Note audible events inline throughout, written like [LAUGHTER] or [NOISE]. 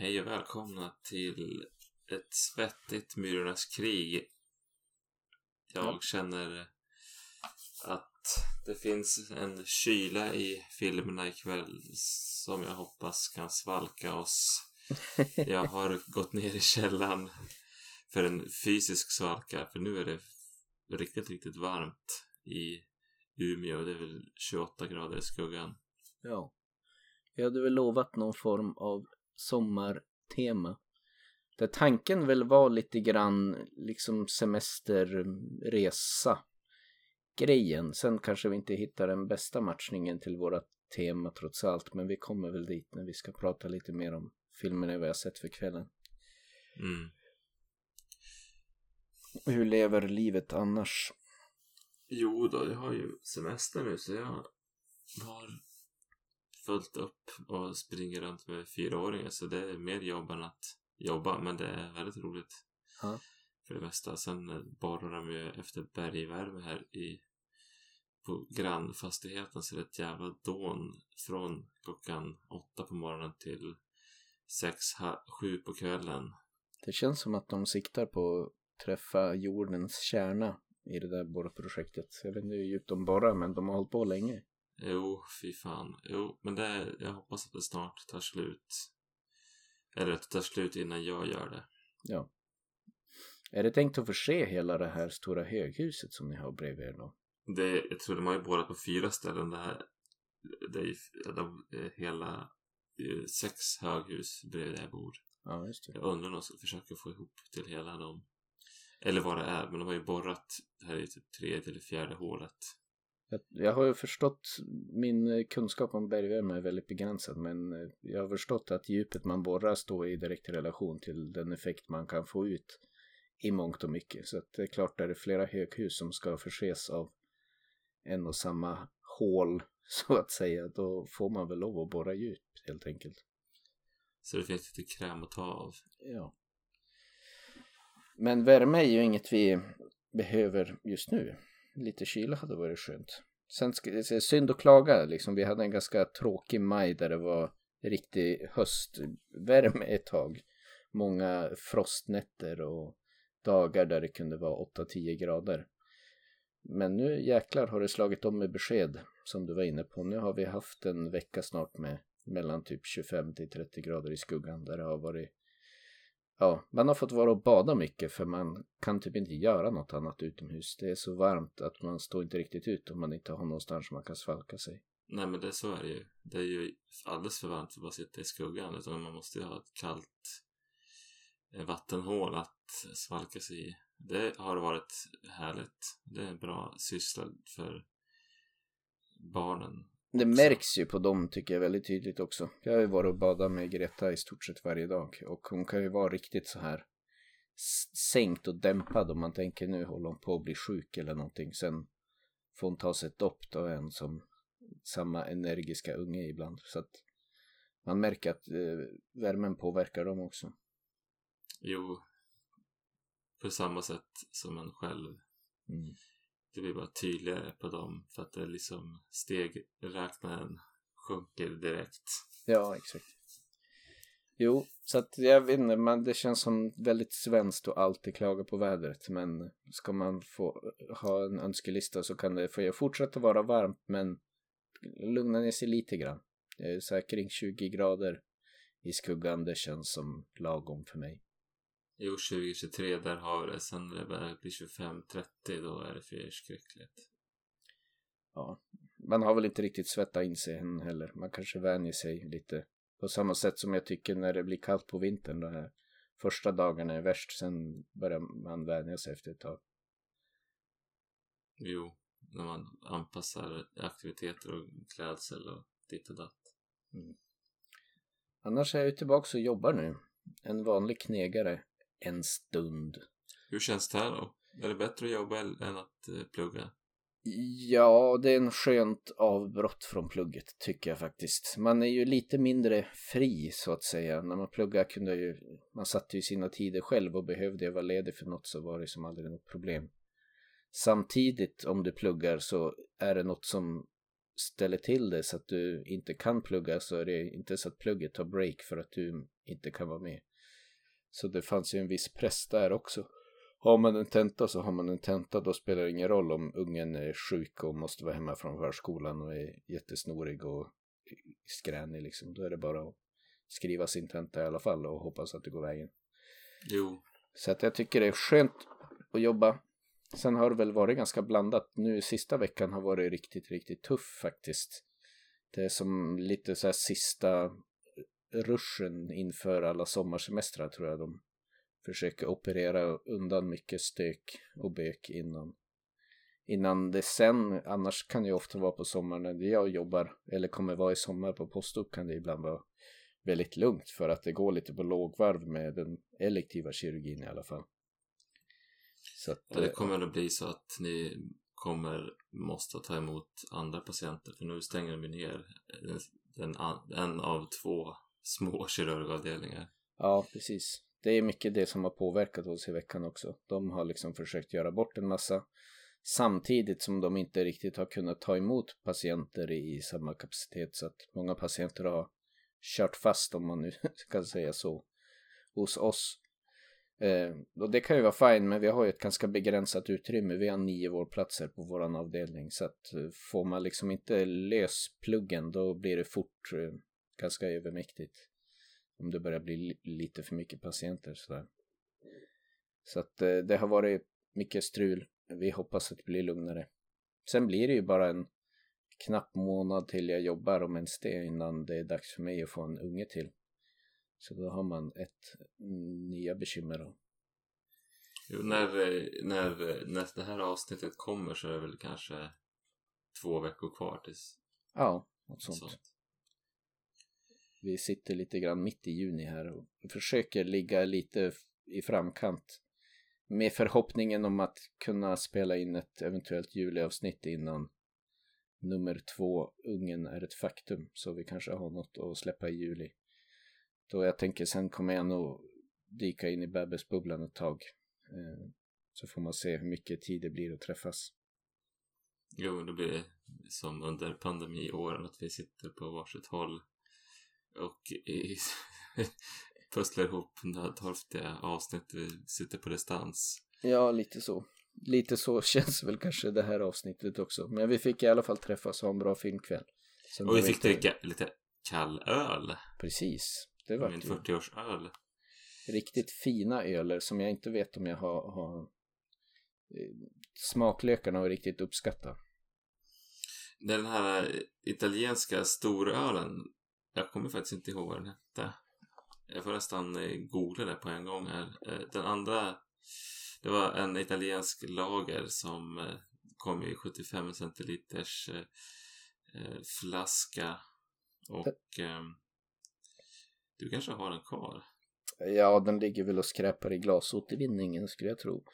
Hej och välkomna till ett svettigt Myrornas krig. Jag Ja. känner att det finns en kyla i filmerna ikväll som jag hoppas kan svalka oss. [LAUGHS] Jag har gått ner i källan för en fysisk svalka, för nu är det riktigt, riktigt varmt i Umeå. Det är väl 28 grader i skuggan. Ja. Vi hade väl lovat någon form av sommartema. Där tanken väl var lite grann liksom semesterresa grejen. Sen kanske vi inte hittar den bästa matchningen till våra tema trots allt. Men vi kommer väl dit när vi ska prata lite mer om filmerna vi har sett för kvällen. Mm. Hur lever livet annars? Jo då, jag har ju semester nu så jag har fullt upp och springer runt med fyraåringar så det är mer jobb än att jobba men det är väldigt roligt. Ja. För det mesta. Sen borrar de ju efter bergvärme här i på grannfastigheten så det är ett jävla dån från klockan åtta på morgonen till sex, ha, sju på kvällen. Det känns som att de siktar på att träffa jordens kärna i det där borrprojektet. Jag vet inte hur djupt de borrar men de har hållit på länge. Jo, fy fan. Jo, men det, jag hoppas att det snart tar slut. Eller att det tar slut innan jag gör det. Ja. Är det tänkt att förse hela det här stora höghuset som ni har bredvid er då? det jag tror de har ju borrat på fyra ställen. Det här, det är ju de, är hela sex höghus bredvid där jag bor. Ja, just det. Jag undrar om de ska försöka få ihop till hela dem. Eller vad det är, men de har ju borrat det här är typ tredje eller fjärde hålet. Jag, jag har ju förstått, min kunskap om bergvärme är väldigt begränsad men jag har förstått att djupet man borrar står i direkt relation till den effekt man kan få ut i mångt och mycket. Så det är klart, är det flera höghus som ska förses av en och samma hål [LAUGHS] så att säga, då får man väl lov att borra djupt helt enkelt. Så det finns lite kräm att ta av. Ja. Men värme är ju inget vi behöver just nu. Lite kyla hade varit skönt. Sen ska det är synd att klaga liksom. Vi hade en ganska tråkig maj där det var riktig höstvärme ett tag. Många frostnätter och dagar där det kunde vara 8-10 grader. Men nu jäklar har det slagit om med besked som du var inne på. Nu har vi haft en vecka snart med mellan typ 25 till 30 grader i skuggan där det har varit Ja, man har fått vara och bada mycket för man kan typ inte göra något annat utomhus. Det är så varmt att man står inte riktigt ut om man inte har någonstans man kan svalka sig. Nej men det så är det ju. Det är ju alldeles för varmt för att bara sitta i skuggan. Utan man måste ju ha ett kallt eh, vattenhål att svalka sig i. Det har varit härligt. Det är en bra syssla för barnen. Det märks ju på dem tycker jag väldigt tydligt också. Jag har ju varit och badat med Greta i stort sett varje dag och hon kan ju vara riktigt så här sänkt och dämpad om man tänker nu håller hon på att bli sjuk eller någonting. Sen får hon ta sig ett dopp då hon som samma energiska unge ibland. Så att man märker att eh, värmen påverkar dem också. Jo, på samma sätt som en själv. Mm. Det blir bara tydligare på dem för att det liksom stegräknaren sjunker direkt. Ja, exakt. Jo, så att jag vet inte, men det känns som väldigt svenskt att alltid klaga på vädret. Men ska man få ha en önskelista så kan det få jag fortsätta vara varmt men lugna ner sig lite grann. Det är så här kring 20 grader i skuggan, det känns som lagom för mig. Jo, 2023 där har vi det. Sen när det börjar bli 25-30 då är det för förskräckligt. Ja, man har väl inte riktigt svettat in sig än heller. Man kanske vänjer sig lite. På samma sätt som jag tycker när det blir kallt på vintern. De här första dagarna är värst. Sen börjar man vänja sig efter ett tag. Jo, när man anpassar aktiviteter och klädsel och ditt och datt. Annars är jag tillbaka och jobbar nu. En vanlig knegare. En stund. Hur känns det här då? Är det bättre att jobba än att eh, plugga? Ja, det är en skönt avbrott från plugget tycker jag faktiskt. Man är ju lite mindre fri så att säga. När man pluggar kunde ju, man satte ju sina tider själv och behövde jag vara ledig för något så var det som aldrig något problem. Samtidigt om du pluggar så är det något som ställer till det så att du inte kan plugga så är det inte så att plugget tar break för att du inte kan vara med. Så det fanns ju en viss press där också. Har man en tenta så har man en tenta, då spelar det ingen roll om ungen är sjuk och måste vara hemma från förskolan och är jättesnorig och skränig liksom. Då är det bara att skriva sin tenta i alla fall och hoppas att det går vägen. Jo. Så att jag tycker det är skönt att jobba. Sen har det väl varit ganska blandat. Nu sista veckan har varit riktigt, riktigt tuff faktiskt. Det är som lite så här sista ruschen inför alla sommarsemestrar tror jag de försöker operera undan mycket stök och bök innan innan det sen, annars kan det ofta vara på sommaren när jag jobbar eller kommer vara i sommar på postdoc kan det ibland vara väldigt lugnt för att det går lite på lågvarv med den elektiva kirurgin i alla fall. Så att, ja, det kommer att bli så att ni kommer måste ta emot andra patienter för nu stänger de ner en, en av två små kirurgavdelningar. Ja, precis. Det är mycket det som har påverkat oss i veckan också. De har liksom försökt göra bort en massa samtidigt som de inte riktigt har kunnat ta emot patienter i samma kapacitet så att många patienter har kört fast om man nu [LAUGHS] ska säga så hos oss. Eh, och det kan ju vara fint men vi har ju ett ganska begränsat utrymme. Vi har nio vårdplatser på våran avdelning så att eh, får man liksom inte lös pluggen då blir det fort eh, ganska övermäktigt. Om det börjar bli lite för mycket patienter sådär. Så att eh, det har varit mycket strul. Vi hoppas att det blir lugnare. Sen blir det ju bara en knapp månad till jag jobbar om ens det innan det är dags för mig att få en unge till. Så då har man ett nya bekymmer då. Jo, när, när, när det här avsnittet kommer så är det väl kanske två veckor kvar tills... Ja, något sånt. sånt. Vi sitter lite grann mitt i juni här och försöker ligga lite i framkant. Med förhoppningen om att kunna spela in ett eventuellt juliavsnitt innan nummer två, ungen är ett faktum. Så vi kanske har något att släppa i juli. Då jag tänker sen kommer jag nog dyka in i bebisbubblan ett tag. Eh, så får man se hur mycket tid det blir att träffas. Jo, det blir som under pandemiåren att vi sitter på varsitt håll och i, [LAUGHS] pusslar ihop torftiga avsnitt. Vi sitter på distans. Ja, lite så. Lite så [LAUGHS] känns väl kanske det här avsnittet också. Men vi fick i alla fall träffas och ha en bra filmkväll. Sen och vi fick dricka lite kall öl. Precis. Det var Min 40-årsöl. Riktigt fina öler som jag inte vet om jag har, har eh, smaklökarna och riktigt uppskatta. Den här italienska storölen jag kommer faktiskt inte ihåg vad den hette. Jag får nästan eh, googla det på en gång här. Eh, den andra, det var en italiensk lager som eh, kom i 75 centiliters flaska. Och ehm, du kanske har den kvar? Ja, den ligger väl och skräpar i glasåtervinningen skulle jag tro.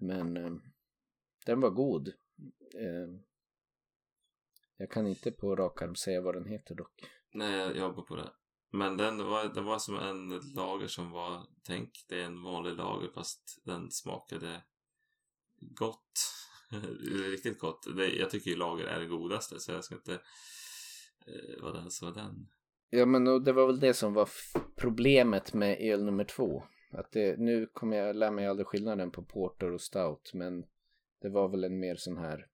Men ehm, den var god. Ehm, jag kan inte på rak arm säga vad den heter dock. Nej, jag jobbar på det. Men den var, den var som en lager som var, tänk det är en vanlig lager fast den smakade gott. [LAUGHS] Riktigt gott. Det, jag tycker ju lager är det godaste så jag ska inte eh, vara den som var den. Ja men det var väl det som var problemet med öl nummer två. Att det, nu kommer jag lära mig aldrig skillnaden på porter och stout men det var väl en mer sån här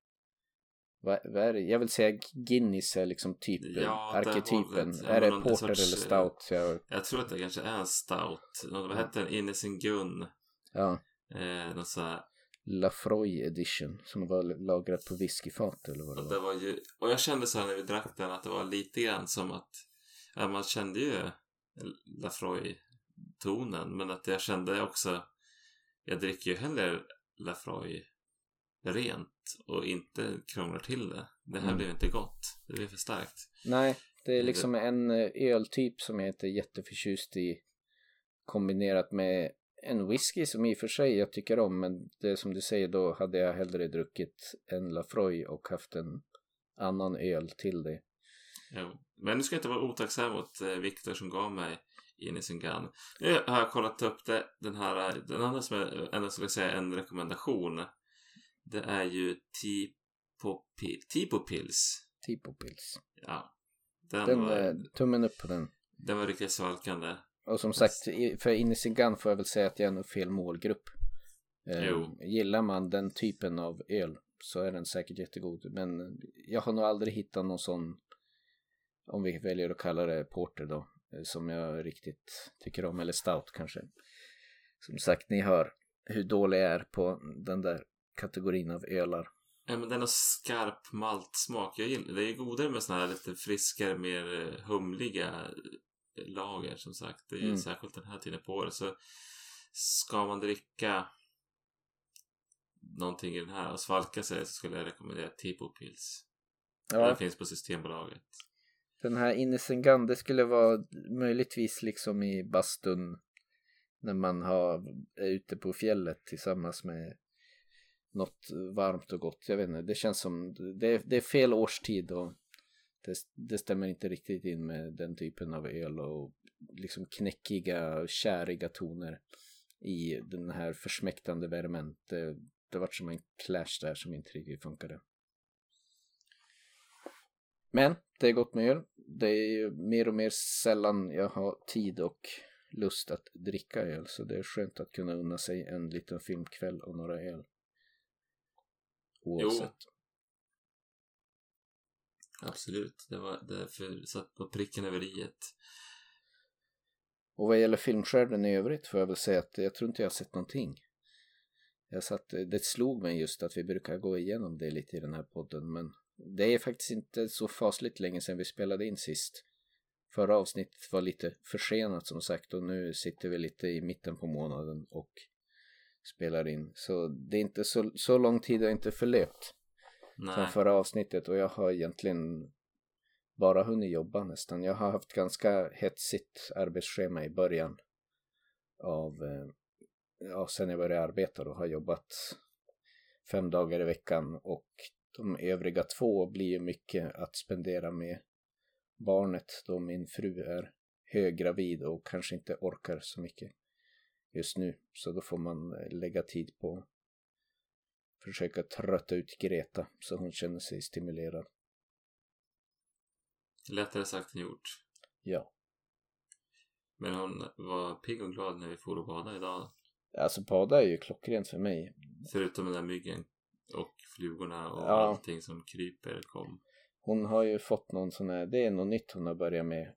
vad, vad är det? Jag vill säga Guinness är liksom typ ja, arketypen. Det är, det porter sorts, eller stout? Jag... jag tror att det kanske är en stout. Vad hette den? Innocent Gun. Ja. Eh, något så här... Lafroy edition som var lagrat på whiskyfat eller vad det, var. det var. Ju, och jag kände så här när vi drack den att det var lite grann som att ja, man kände ju Lafroy tonen men att jag kände också jag dricker ju hellre Lafroy rent och inte krånglar till det. Det här mm. blev inte gott. Det blev för starkt. Nej, det är liksom en eh, öltyp som jag inte är jätteförtjust i kombinerat med en whisky som i och för sig jag tycker om men det som du säger då hade jag hellre druckit en Lafroy och haft en annan öl till det. Jo. Men nu ska jag inte vara otacksam mot eh, Viktor som gav mig in i sin gun. Nu har jag kollat upp det, den här, den andra som jag ändå skulle säga en rekommendation det är ju Tipopils. Tipopils. Tipopils. Ja. Den, den var, tummen upp på den. Den var riktigt svalkande. Och som sagt, för Gun får jag väl säga att jag är nog fel målgrupp. Eh, Jo. Gillar man den typen av öl så är den säkert jättegod. Men jag har nog aldrig hittat någon sån, om vi väljer att kalla det porter då, eh, som jag riktigt tycker om. Eller stout kanske. Som sagt, ni hör hur dålig jag är på den där kategorin av ölar. Ja, men den har skarp maltsmak. Jag gillar, det är godare med såna här lite friskare, mer eh, humliga eh, lager som sagt. Det är Mm. särskilt den här tiden på året. Så ska man dricka någonting i den här och svalka sig så skulle jag rekommendera Tipo Pils. Ja, Den finns på Systembolaget. Den här Innocent Gun, det skulle vara möjligtvis liksom i bastun när man har, är ute på fjället tillsammans med något varmt och gott. Jag vet inte, det känns som, det är, det är fel årstid och det, det stämmer inte riktigt in med den typen av öl och liksom knäckiga, käriga toner i den här försmäktande värmen. Det, det vart som en clash där som inte riktigt funkade. Men det är gott med öl. Det är ju mer och mer sällan jag har tid och lust att dricka öl. Så det är skönt att kunna unna sig en liten filmkväll och några öl. Oavsett. Absolut. Det var därför satt på pricken över iet. Och vad gäller filmskärden i övrigt får jag väl säga att jag tror inte jag har sett någonting. Jag satt, det slog mig just att vi brukar gå igenom det lite i den här podden men det är faktiskt inte så fasligt länge sedan vi spelade in sist. Förra avsnittet var lite försenat som sagt och nu sitter vi lite i mitten på månaden och spelar in. Så det är inte så, så lång tid har inte förlöpt från förra avsnittet och jag har egentligen bara hunnit jobba nästan. Jag har haft ganska hetsigt arbetsschema i början av, eh, ja sen jag började arbeta då har jobbat fem dagar i veckan och de övriga två blir ju mycket att spendera med barnet då min fru är höggravid och kanske inte orkar så mycket just nu. Så då får man eh, lägga tid på att försöka trötta ut Greta så hon känner sig stimulerad. Lättare sagt än gjort. Ja. Men hon var pigg och glad när vi for och badade idag. Alltså bada är ju klockrent för mig. Förutom den där myggen och flugorna och Ja. allting som kryper kom. Hon har ju fått någon sån här, det är något nytt hon har börjat med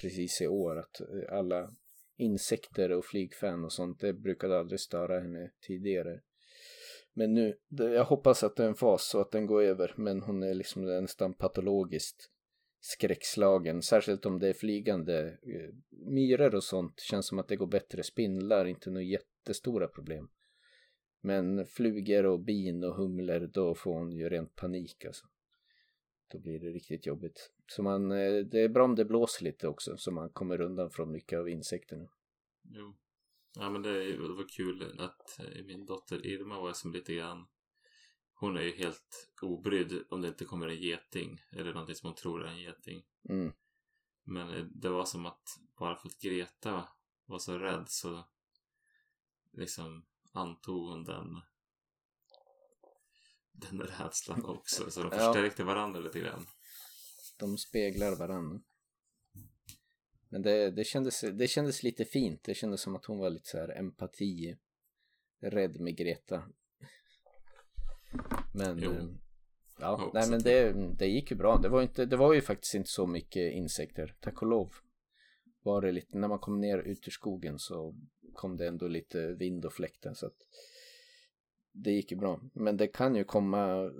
precis i år. Att eh, alla insekter och flygfän och sånt, det brukade aldrig störa henne tidigare. Men nu, jag hoppas att det är en fas och att den går över. Men hon är liksom nästan patologiskt skräckslagen. Särskilt om det är flygande eh, myror och sånt. Känns som att det går bättre. Spindlar, inte några jättestora problem. Men flugor och bin och humlor, då får hon ju rent panik alltså. Då blir det riktigt jobbigt. Så man, eh, det är bra om det blåser lite också så man kommer undan från mycket av insekterna. Jo. Ja men det, det var kul att eh, min dotter Irma var som lite grann Hon är ju helt obrydd om det inte kommer en geting eller någonting som hon tror är en geting. Mm. Men eh, det var som att bara för att Greta var så rädd så liksom antog hon den den rädslan också. Så de [LAUGHS] Ja. förstärkte varandra lite grann. De speglar varandra. Men det, det, kändes, det kändes lite fint. Det kändes som att hon var lite så här empati. Rädd med Greta. Men... Jo. eh, Ja, nej men det, det gick ju bra. Det var, inte, det var ju faktiskt inte så mycket insekter. Tack och lov. Var det lite, när man kom ner ut ur skogen så kom det ändå lite vind och fläktar så att det gick ju bra. Men det kan ju komma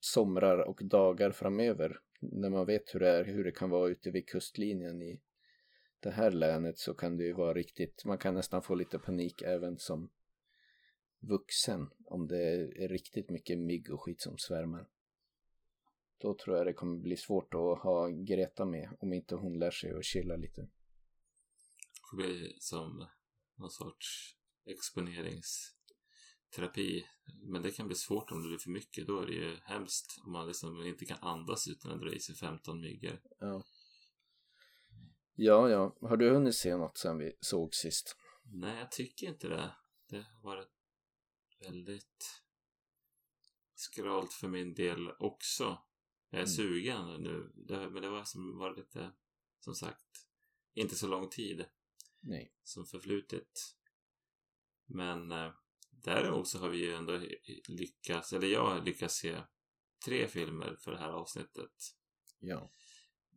somrar och dagar framöver när man vet hur det är, hur det kan vara ute vid kustlinjen i det här länet så kan det ju vara riktigt, man kan nästan få lite panik även som vuxen om det är riktigt mycket mygg och skit som svärmar. Då tror jag det kommer bli svårt att ha Greta med om inte hon lär sig att chilla lite. får bli som någon sorts exponerings exponeringsterapi. Men det kan bli svårt om det blir för mycket. Då är det ju hemskt om man liksom inte kan andas utan att dra i sig 15 myggor. Ja. Ja, ja. Har du hunnit se något sen vi såg sist? Nej, jag tycker inte det. Det har varit väldigt skralt för min del också. Jag är Mm. sugen nu. Det, men det var som var lite, som sagt, inte så lång tid. Nej. som förflutit. Men eh, däremot så har vi ju ändå lyckats, eller jag har lyckats se tre filmer för det här avsnittet. Ja.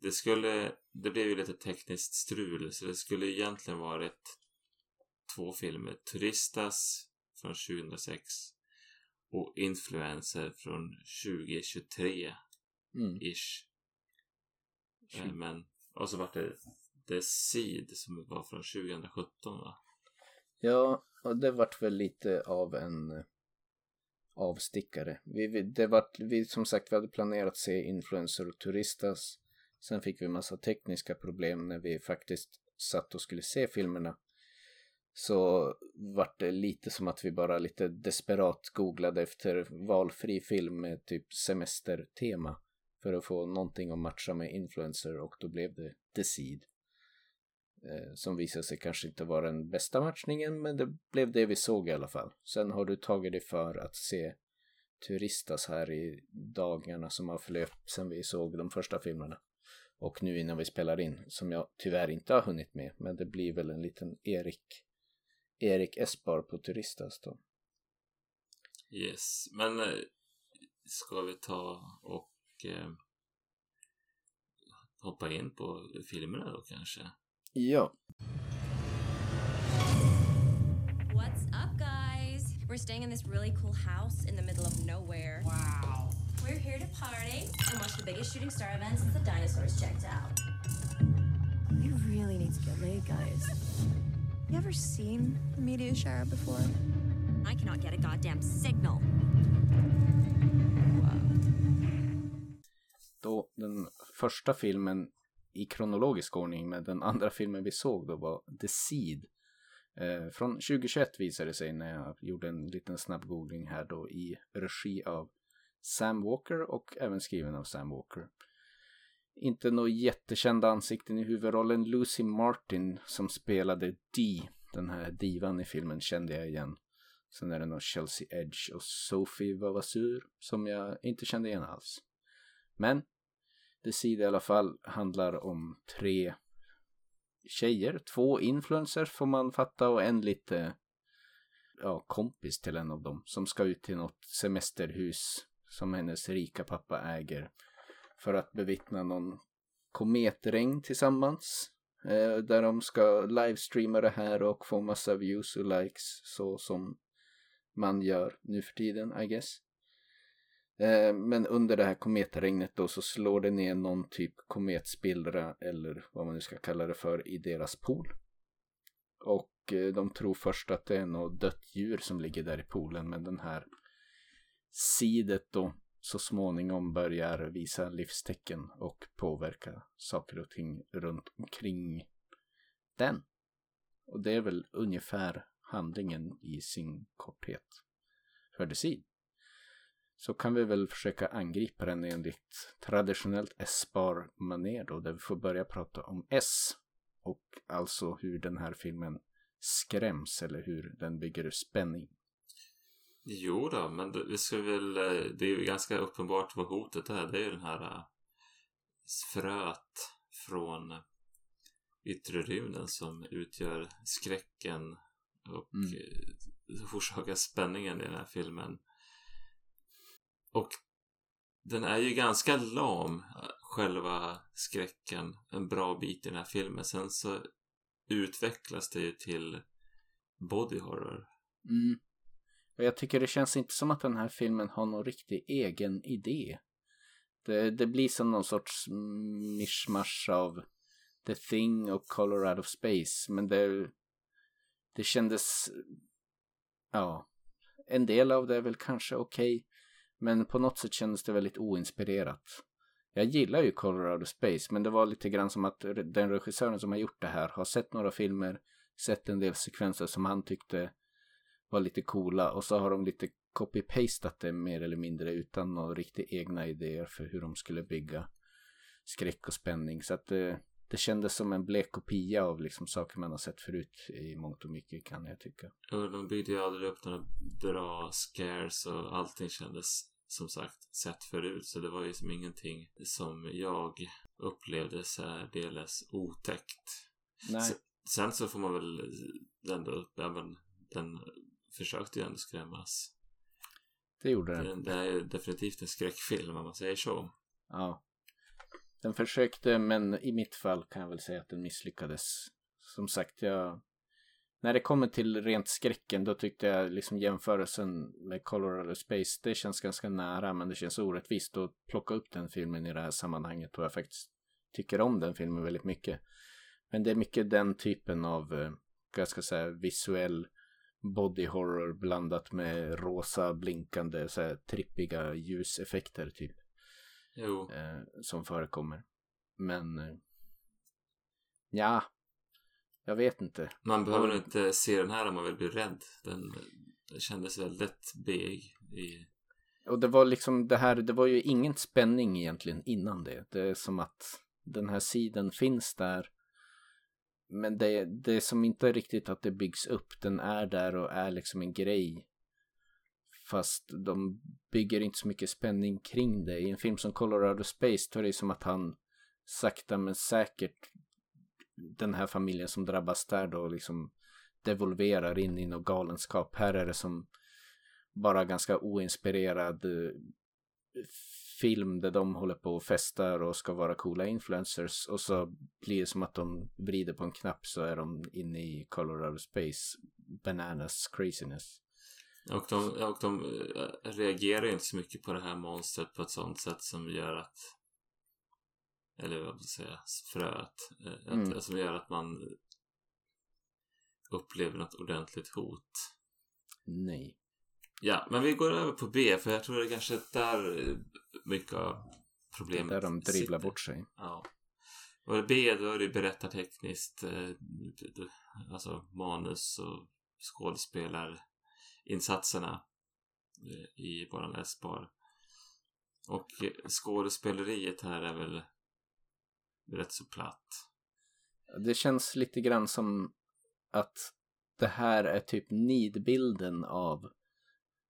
Det skulle, det blev ju lite tekniskt strul så det skulle egentligen varit två filmer. Turistas från 2006 och Influencer från 2023 Mm. ish. Tjugo- Men, och så var det The Seed som var från 2017 va? Ja, och det vart väl lite av en eh, avstickare. Vi, vi, det vart, vi, som sagt, vi hade planerat att se Influencer och Turistas. Sen fick vi massa tekniska problem när vi faktiskt satt och skulle se filmerna. Så vart det lite som att vi bara lite desperat googlade efter valfri film med typ semestertema. För att få någonting att matcha med Influencer och då blev det The Seed. Eh, som visade sig kanske inte vara den bästa matchningen men det blev det vi såg i alla fall. Sen har du tagit dig för att se Turistas här i dagarna som har förlöpt sen vi såg de första filmerna. Och nu innan vi spelar in, som jag tyvärr inte har hunnit med, men det blir väl en liten Erik Erik Espar på Turistas då. Yes, men eh, ska vi ta och eh, hoppa in på filmerna då kanske? Ja, What's up, guys? We're staying in this really cool house in the middle of nowhere. Wow. We're here to party and watch the biggest shooting star event since the dinosaurs checked out. We really need to get laid, guys. You ever seen the meteor shower before? I cannot get a goddamn signal. Wow. då den första filmen i kronologisk ordning med den andra filmen vi såg då var The Seed. Eh, från 2021 visade det sig när jag gjorde en liten snabb googling här då i regi av Sam Walker och även skriven av Sam Walker. Inte några jättekända ansikten i huvudrollen. Lucy Martin som spelade Dee, den här divan i filmen, kände jag igen. Sen är det nog Chelsea Edge och Sophie Vavasur som jag inte kände igen alls. Men The Seed i alla fall handlar om tre tjejer, två influencers får man fatta och en lite ja, kompis till en av dem som ska ut till något semesterhus som hennes rika pappa äger för att bevittna någon kometregn tillsammans eh, där de ska livestreama det här och få massa views och likes så som man gör nu för tiden I guess. Eh, Men under det här kometregnet då så slår det ner någon typ kometspillra eller vad man nu ska kalla det för i deras pool. Och eh, de tror först att det är något dött djur som ligger där i poolen men den här sidet då så småningom börjar visa livstecken och påverka saker och ting runt omkring den. Och det är väl ungefär handlingen i sin korthet för The så kan vi väl försöka angripa den enligt traditionellt S-bar-manér då, där vi får börja prata om S och alltså hur den här filmen skräms eller hur den bygger spänning. Jo då, men det, vi ska väl, eh, det är ju ganska uppenbart vad hotet är. Det är ju den här äh, fröet från yttre rymden som utgör skräcken och Mm. eh, orsakar spänningen i den här filmen. Och den är ju ganska lam, själva skräcken, en bra bit i den här filmen. Sen så utvecklas det ju till body horror. Mm. Och jag tycker det känns inte som att den här filmen har någon riktig egen idé. Det, det blir som någon sorts mischmasch av The Thing och Color Out of Space. Men det, det kändes... Ja. En del av det är väl kanske okej men på något sätt kändes det väldigt oinspirerat. Jag gillar ju Color Space. Men det var lite grann som att den regissören som har gjort det här har sett några filmer. Sett en del sekvenser som han tyckte var lite coola och så har de lite copy-pastat det mer eller mindre utan några riktigt egna idéer för hur de skulle bygga skräck och spänning. Så att det, det kändes som en blek kopia av liksom saker man har sett förut i mångt och mycket kan jag tycka. Och de byggde ju aldrig upp några bra scares och allting kändes som sagt sett förut. Så det var ju som ingenting som jag upplevde särdeles otäckt. Nej. Så, sen så får man väl ändå upp, även den försökte ju ändå skrämmas. Det gjorde den. Det, det är ju definitivt en skräckfilm om man säger så. Ja. Den försökte men i mitt fall kan jag väl säga att den misslyckades. Som sagt, jag... När det kommer till rent skräcken då tyckte jag liksom jämförelsen med Colorado Space det känns ganska nära men det känns orättvist att plocka upp den filmen i det här sammanhanget och jag faktiskt tycker om den filmen väldigt mycket. Men det är mycket den typen av, eh, jag ska säga, visuell body horror blandat med rosa blinkande så här, trippiga ljuseffekter typ. Jo. Eh, som förekommer. Men eh, ja, jag vet inte. Man behöver nog inte se den här om man vill bli rädd. Den, den kändes väldigt beg i... Och det var liksom det här, det var ju ingen spänning egentligen innan det. Det är som att den här sidan finns där. Men det, det är som inte riktigt att det byggs upp. Den är där och är liksom en grej. Fast de bygger inte så mycket spänning kring det. I en film som Colorado Space då är det som att han sakta men säkert den här familjen som drabbas där då liksom devolverar in i något galenskap. Här är det som bara ganska oinspirerad eh, film där de håller på och festar och ska vara coola influencers och så blir det som att de vrider på en knapp så är de inne i Colorado Space bananas craziness. Och de, och de eh, reagerar inte så mycket på det här monstret på ett sånt sätt som gör att eller vad ska jag säga, fröet. eh, Att, Mm. Som gör att man upplever något ordentligt hot. Nej. Ja, men vi går över på B för jag tror det är kanske där eh, mycket av problemet Där de dribblar sitter. bort sig. Ja. Och B då är det berättartekniskt, alltså manus och skådespelarinsatserna insatserna eh, i våran S-bar. Och skådespeleriet här är väl rätt så platt. Det känns lite grann som att det här är typ nidbilden av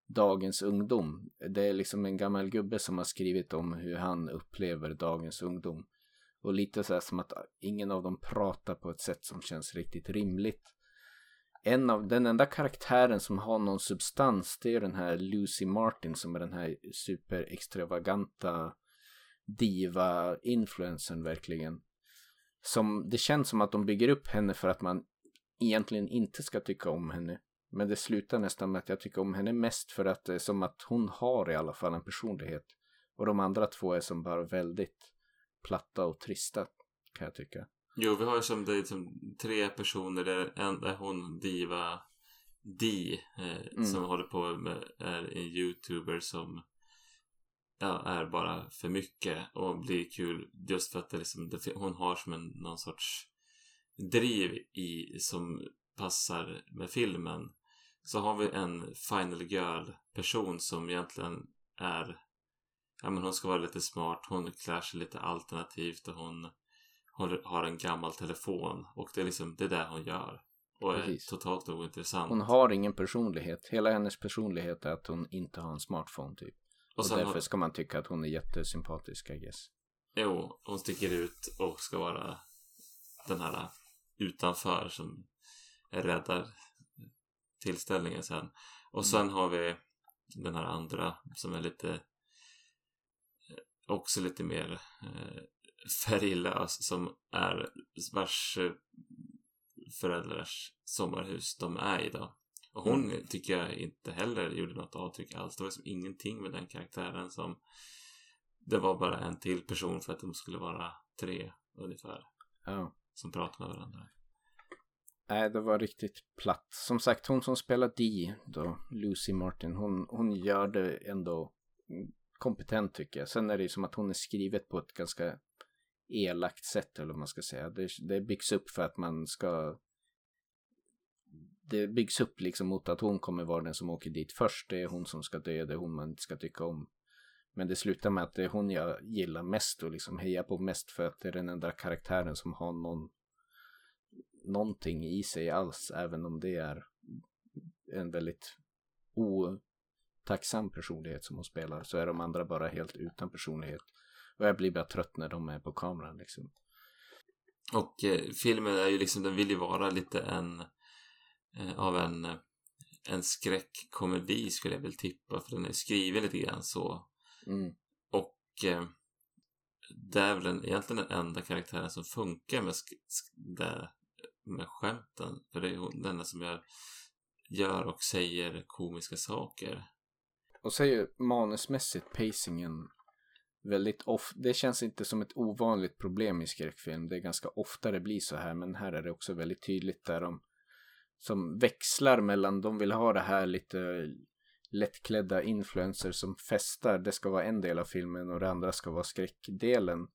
dagens ungdom. Det är liksom en gammal gubbe som har skrivit om hur han upplever dagens ungdom. Och lite så här som att ingen av dem pratar på ett sätt som känns riktigt rimligt. En av, den enda karaktären som har någon substans det är den här Lucy Martin som är den här superextravaganta diva-influencern verkligen. Som, det känns som att de bygger upp henne för att man egentligen inte ska tycka om henne. Men det slutar nästan med att jag tycker om henne mest för att det är som att hon har i alla fall en personlighet. Och de andra två är som bara väldigt platta och trista kan jag tycka. Jo, vi har ju som, det är som tre personer där en är hon Diva Di eh, Mm. som håller på med är en youtuber som ja, är bara för mycket och blir kul just för att det liksom, det, hon har som en någon sorts driv i som passar med filmen. Så har vi en Final Girl person som egentligen är ja men hon ska vara lite smart, hon klär sig lite alternativt och hon håller, har en gammal telefon och det är liksom det är det hon gör. Och Precis. är totalt ointressant. Hon har ingen personlighet. Hela hennes personlighet är att hon inte har en smartphone typ. Och, och därför har, ska man tycka att hon är jättesympatisk I guess. jo, hon sticker ut och ska vara den här utanför som räddar tillställningen sen. Och sen har vi den här andra som är lite eh, också lite mer eh, färglös som är vars eh, föräldrars sommarhus de är i då. Och hon tycker jag inte heller gjorde något avtryck alls. Det var liksom ingenting med den karaktären som det var bara en till person för att de skulle vara tre ungefär Ja. som pratade med varandra. Nej, det var riktigt platt. Som sagt, hon som spelar Dee då, Lucy Martin, hon, hon gör det ändå kompetent tycker jag. Sen är det ju som att hon är skrivet på ett ganska elakt sätt eller vad man ska säga. Det, det byggs upp för att man ska... Det byggs upp liksom mot att hon kommer vara den som åker dit först. Det är hon som ska dö, det är hon man inte ska tycka om. Men det slutar med att det är hon jag gillar mest och liksom hejar på mest för att det är den enda karaktären som har någon någonting i sig alls, även om det är en väldigt otacksam personlighet som hon spelar, så är de andra bara helt utan personlighet. Och jag blir bara trött när de är på kameran liksom. Och eh, filmen är ju liksom, den vill ju vara lite en eh, av en, eh, en skräckkomedi skulle jag väl tippa för den är skriven lite grann så. Mm. Och eh, det är väl den, egentligen den enda karaktären som funkar med, det, med skämten. För det är den som gör, gör och säger komiska saker. Och så är ju manusmässigt pacingen väldigt ofta, Det känns inte som ett ovanligt problem i skräckfilm. Det är ganska ofta det blir så här. Men här är det också väldigt tydligt där de som växlar mellan, de vill ha det här lite lättklädda influencers som festar. Det ska vara en del av filmen och det andra ska vara skräckdelen.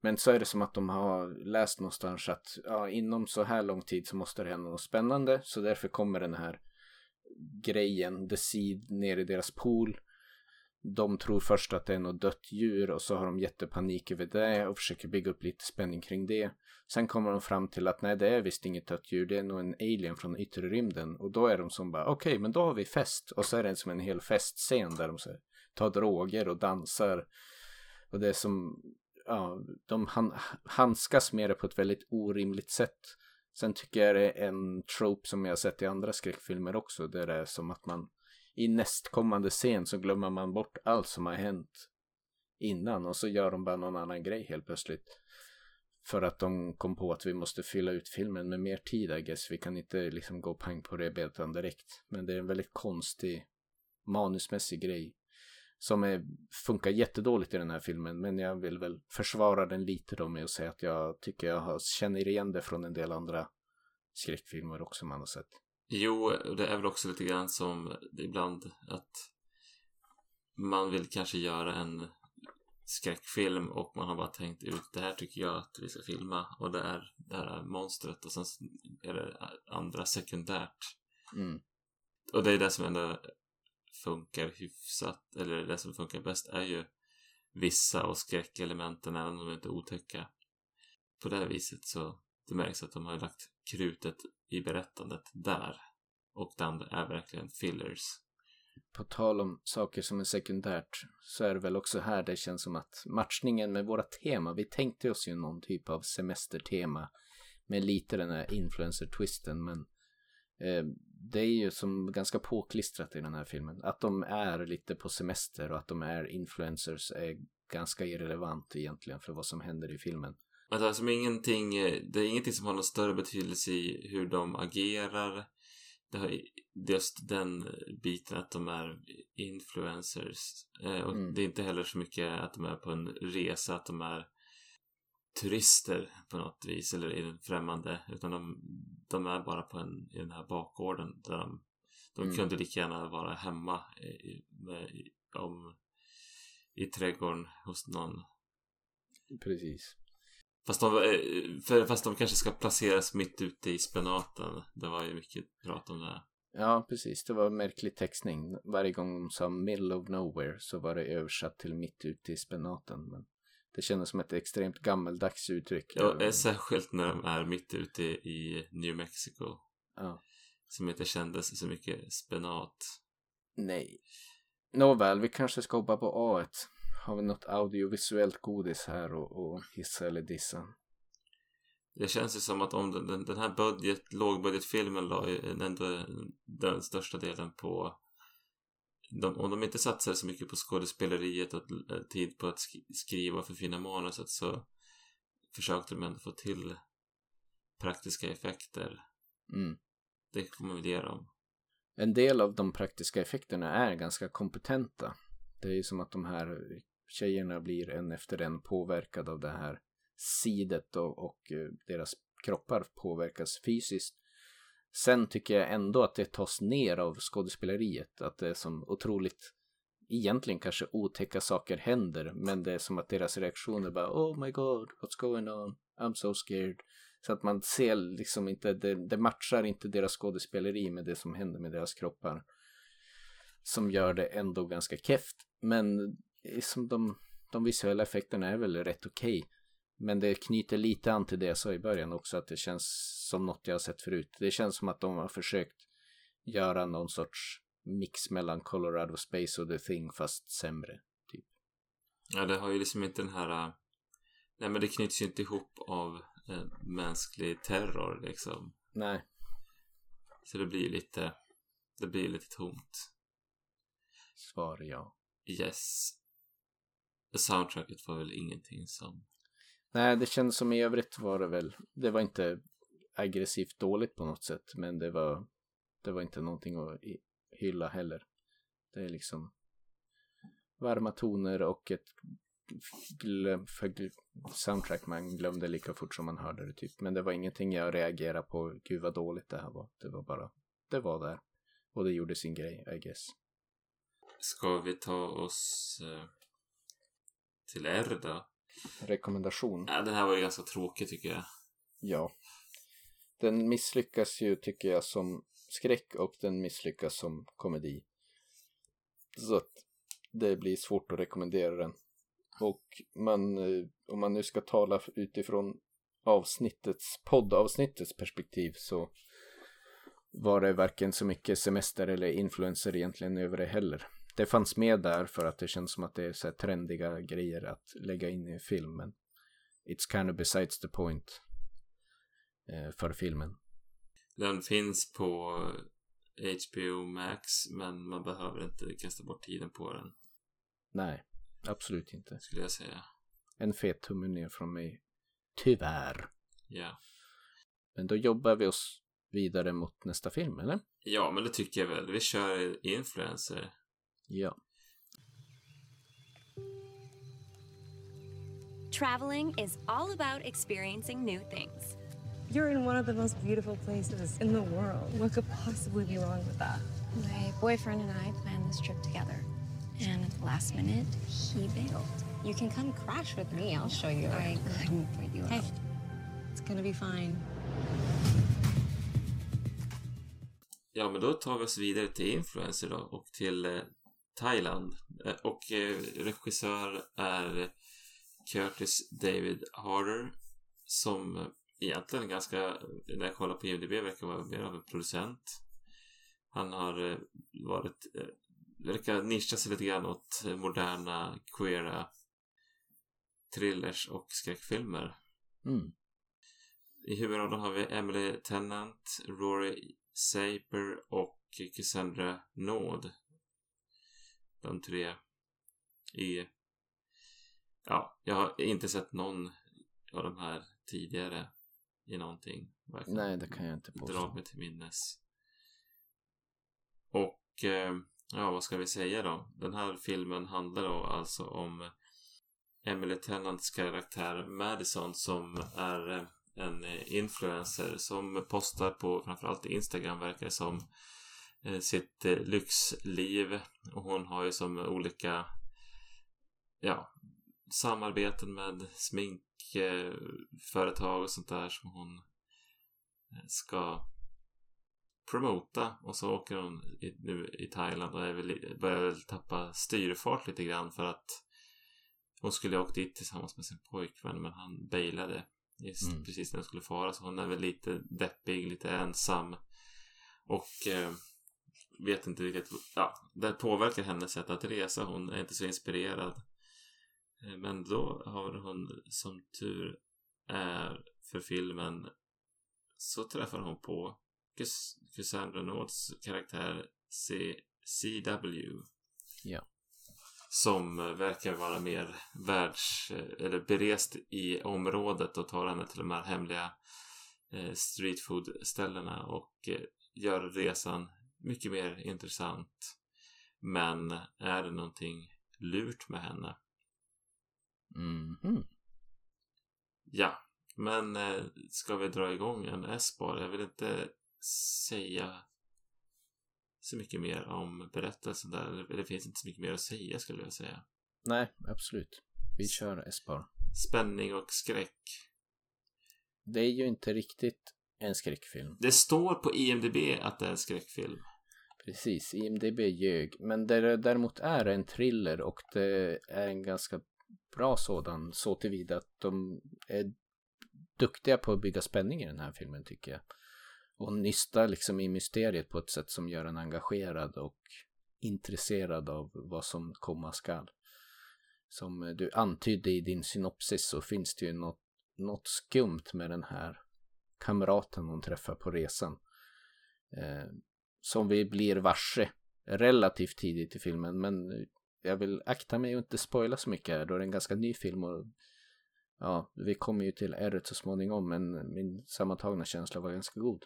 Men så är det som att de har läst någonstans att ja, inom så här lång tid så måste det hända något spännande. Så därför kommer den här grejen, The Seed, ner i deras pool. De tror först att det är något dött djur och så har de jättepanik över det och försöker bygga upp lite spänning kring det. Sen kommer de fram till att nej, det är visst inget dött djur, det är nog en alien från yttre rymden. Och då är de som bara, okej, men då har vi fest. Och så är det som en hel festscen där de så här, tar droger och dansar. Och det är som, ja, de han, handskas med det på ett väldigt orimligt sätt. Sen tycker jag det är en trope som jag har sett i andra skräckfilmer också. Där det är som att man i nästkommande scen så glömmer man bort allt som har hänt innan och så gör de bara någon annan grej helt plötsligt. För att de kom på att vi måste fylla ut filmen med mer tid I guess. Vi kan inte liksom gå pang på rödbetan direkt. Men det är en väldigt konstig manusmässig grej. Som är, funkar jättedåligt i den här filmen. Men jag vill väl försvara den lite då med att säga att jag tycker jag har, känner igen det från en del andra skräckfilmer också man har sett. Jo, det är väl också lite grann som ibland att man vill kanske göra en skräckfilm och man har bara tänkt ut det här tycker jag att vi ska filma och det är det här monstret och sen är det andra sekundärt. Mm. Och det är det som ändå funkar hyfsat, eller det som funkar bäst är ju vissa och skräckelementen även om de inte är otäcka. På det här viset så det märks att de har lagt krutet i berättandet där. Och det andra är verkligen fillers. På tal om saker som är sekundärt så är det väl också här det känns som att matchningen med våra tema, vi tänkte oss ju någon typ av semestertema med lite den här influencer-twisten men eh, det är ju som ganska påklistrat i den här filmen. Att de är lite på semester och att de är influencers är ganska irrelevant egentligen för vad som händer i filmen. Alltså, alltså ingenting, det är ingenting som har någon större betydelse i hur de agerar. Det har just den biten att de är influencers. Eh, och Mm. det är inte heller så mycket att de är på en resa, att de är turister på något vis eller i den främmande. Utan de, de är bara på en, i den här bakgården där de, de Mm. kunde lika gärna vara hemma i, med, om, i trädgården hos någon Precis. Fast de, eh, för, fast de kanske ska placeras mitt ute i spenaten. Det var ju mycket prat om det. Ja, precis. Det var märklig textning. Varje gång de sa middle of nowhere så var det översatt till mitt ute i spenaten. Men det kändes som ett extremt gammeldags uttryck. Ja, eh, särskilt när de är mitt ute i New Mexico. Ja. Som inte kändes så mycket spenat. Nej. Nåväl, vi kanske ska hoppa på A1. Har vi något audiovisuellt godis här och, och hissa eller dissa? Det känns ju som att om den, den, den här budget, lågbudgetfilmen la ändå den största delen på de, om de inte satsade så mycket på skådespeleriet och eh, tid på att sk- skriva och förfina manuset så försökte de ändå få till praktiska effekter. Mm. Det får man väl ge dem. En del av de praktiska effekterna är ganska kompetenta. Det är ju som att de här tjejerna blir en efter en påverkad av det här sidet och, och deras kroppar påverkas fysiskt. Sen tycker jag ändå att det tas ner av skådespeleriet. Att det är som otroligt, egentligen kanske otäcka saker händer. Men det är som att deras reaktioner bara Oh my god, what's going on? I'm so scared. Så att man ser liksom inte, det, det matchar inte deras skådespeleri med det som händer med deras kroppar. Som gör det ändå ganska keft. Men som de, de visuella effekterna är väl rätt okej. Men det knyter lite an till det jag sa i början också, att det känns som något jag har sett förut. Det känns som att de har försökt göra någon sorts mix mellan Colorado Space och The Thing fast sämre. Typ. Ja, det har ju liksom inte den här... äh, Nej, men det knyts ju inte ihop av eh, mänsklig terror liksom. Nej. Så det blir lite, det blir lite tomt. Svar ja. Yes. Soundtracket var väl ingenting som... Nej, det kändes som i övrigt var det väl. Det var inte aggressivt dåligt på något sätt. Men det var, det var inte någonting att hylla heller. Det är liksom varma toner och ett glöm, för soundtrack man glömde lika fort som man hörde det typ. Men det var ingenting jag reagerade på, gud vad dåligt det här var. Det var bara, det var där. Och det gjorde sin grej, I guess. Ska vi ta oss eh, till R då? Rekommendation? Ja, den här var ju ganska tråkig tycker jag. Ja. Den misslyckas ju tycker jag som skräck och den misslyckas som komedi. Så att det blir svårt att rekommendera den. Och man, eh, om man nu ska tala utifrån avsnittets, poddavsnittets perspektiv så var det varken så mycket semester eller influenser egentligen över det heller. Det fanns med där för att det känns som att det är så här trendiga grejer att lägga in i filmen. It's kind of besides the point eh, för filmen. Den finns på HBO Max men man behöver inte kasta bort tiden på den. Nej, absolut inte. Skulle jag säga. En fet tumme ner från mig. Tyvärr. Ja. Men då jobbar vi oss vidare mot nästa film, eller? Ja, men det tycker jag väl. Vi kör influencer. Ja. Traveling is all about experiencing new things. You're in one of the most beautiful places in the world. What could possibly be wrong with that? My boyfriend and I planned this trip together. And at the last minute, he bailed. You can come crash with me. I'll show you. I couldn't put you Hey, out. it's gonna be fine. Ja, men då tar vi oss vidare till influencer då och till eh, Thailand. Eh, och eh, regissör är Curtis David Harder som egentligen ganska, när jag kollar på IMDB, verkar vara mer av en producent. Han har eh, varit, verkar nischa sig lite grann åt moderna, queera thrillers och skräckfilmer. Mm. I huvudrollen har vi Emily Tennant, Rory Saper och Cassandra Nord. De tre i... Ja, jag har inte sett någon av de här tidigare i någonting. Varken Nej, det kan jag inte dra påstå. mig till minnes. Och eh, ja, vad ska vi säga då? Den här filmen handlar då alltså om Emily Tennants karaktär Madison som är eh, en influencer som postar på framförallt Instagram verkar det som sitt eh, lyxliv. Och hon har ju som olika ja, samarbeten med sminkföretag och sånt där som hon eh, ska promota. Och så åker hon i, nu i Thailand och är väl, börjar väl tappa styrfart lite grann för att hon skulle ha åkt dit tillsammans med sin pojkvän men han bailade just Mm. precis när hon skulle fara. Så hon är väl lite deppig, lite ensam. Och eh, vet inte riktigt, ja, det påverkar hennes sätt att resa. Hon är inte så inspirerad. Eh, Men då har hon som tur är för filmen så träffar hon på Cas- Cassandra Nords karaktär C- CW Ja. som verkar vara mer världs eller berest i området och tar henne till de här hemliga eh, streetfood-ställena och eh, gör resan mycket mer intressant. Men är det någonting lurt med henne? Mhm. Ja, men eh, ska vi dra igång en S-bar? Jag vill inte säga så mycket mer om berättelsen där. Det finns inte så mycket mer att säga skulle jag säga. Nej, absolut. Vi kör Espar. Spänning och skräck. Det är ju inte riktigt en skräckfilm. Det står på IMDB att det är en skräckfilm. Precis, IMDB ljög. Men det däremot är en thriller och det är en ganska bra sådan så tillvida att de är duktiga på att bygga spänning i den här filmen tycker jag. Och nysta liksom i mysteriet på ett sätt som gör en engagerad och intresserad av vad som komma skall. Som du antydde i din synopsis så finns det ju något något skumt med den här kamraten hon träffar på resan. Eh, som vi blir varse relativt tidigt i filmen. Men jag vill akta mig och inte spoila så mycket här då det är en ganska ny film och ja, vi kommer ju till ärret så småningom men min sammantagna känsla var ganska god.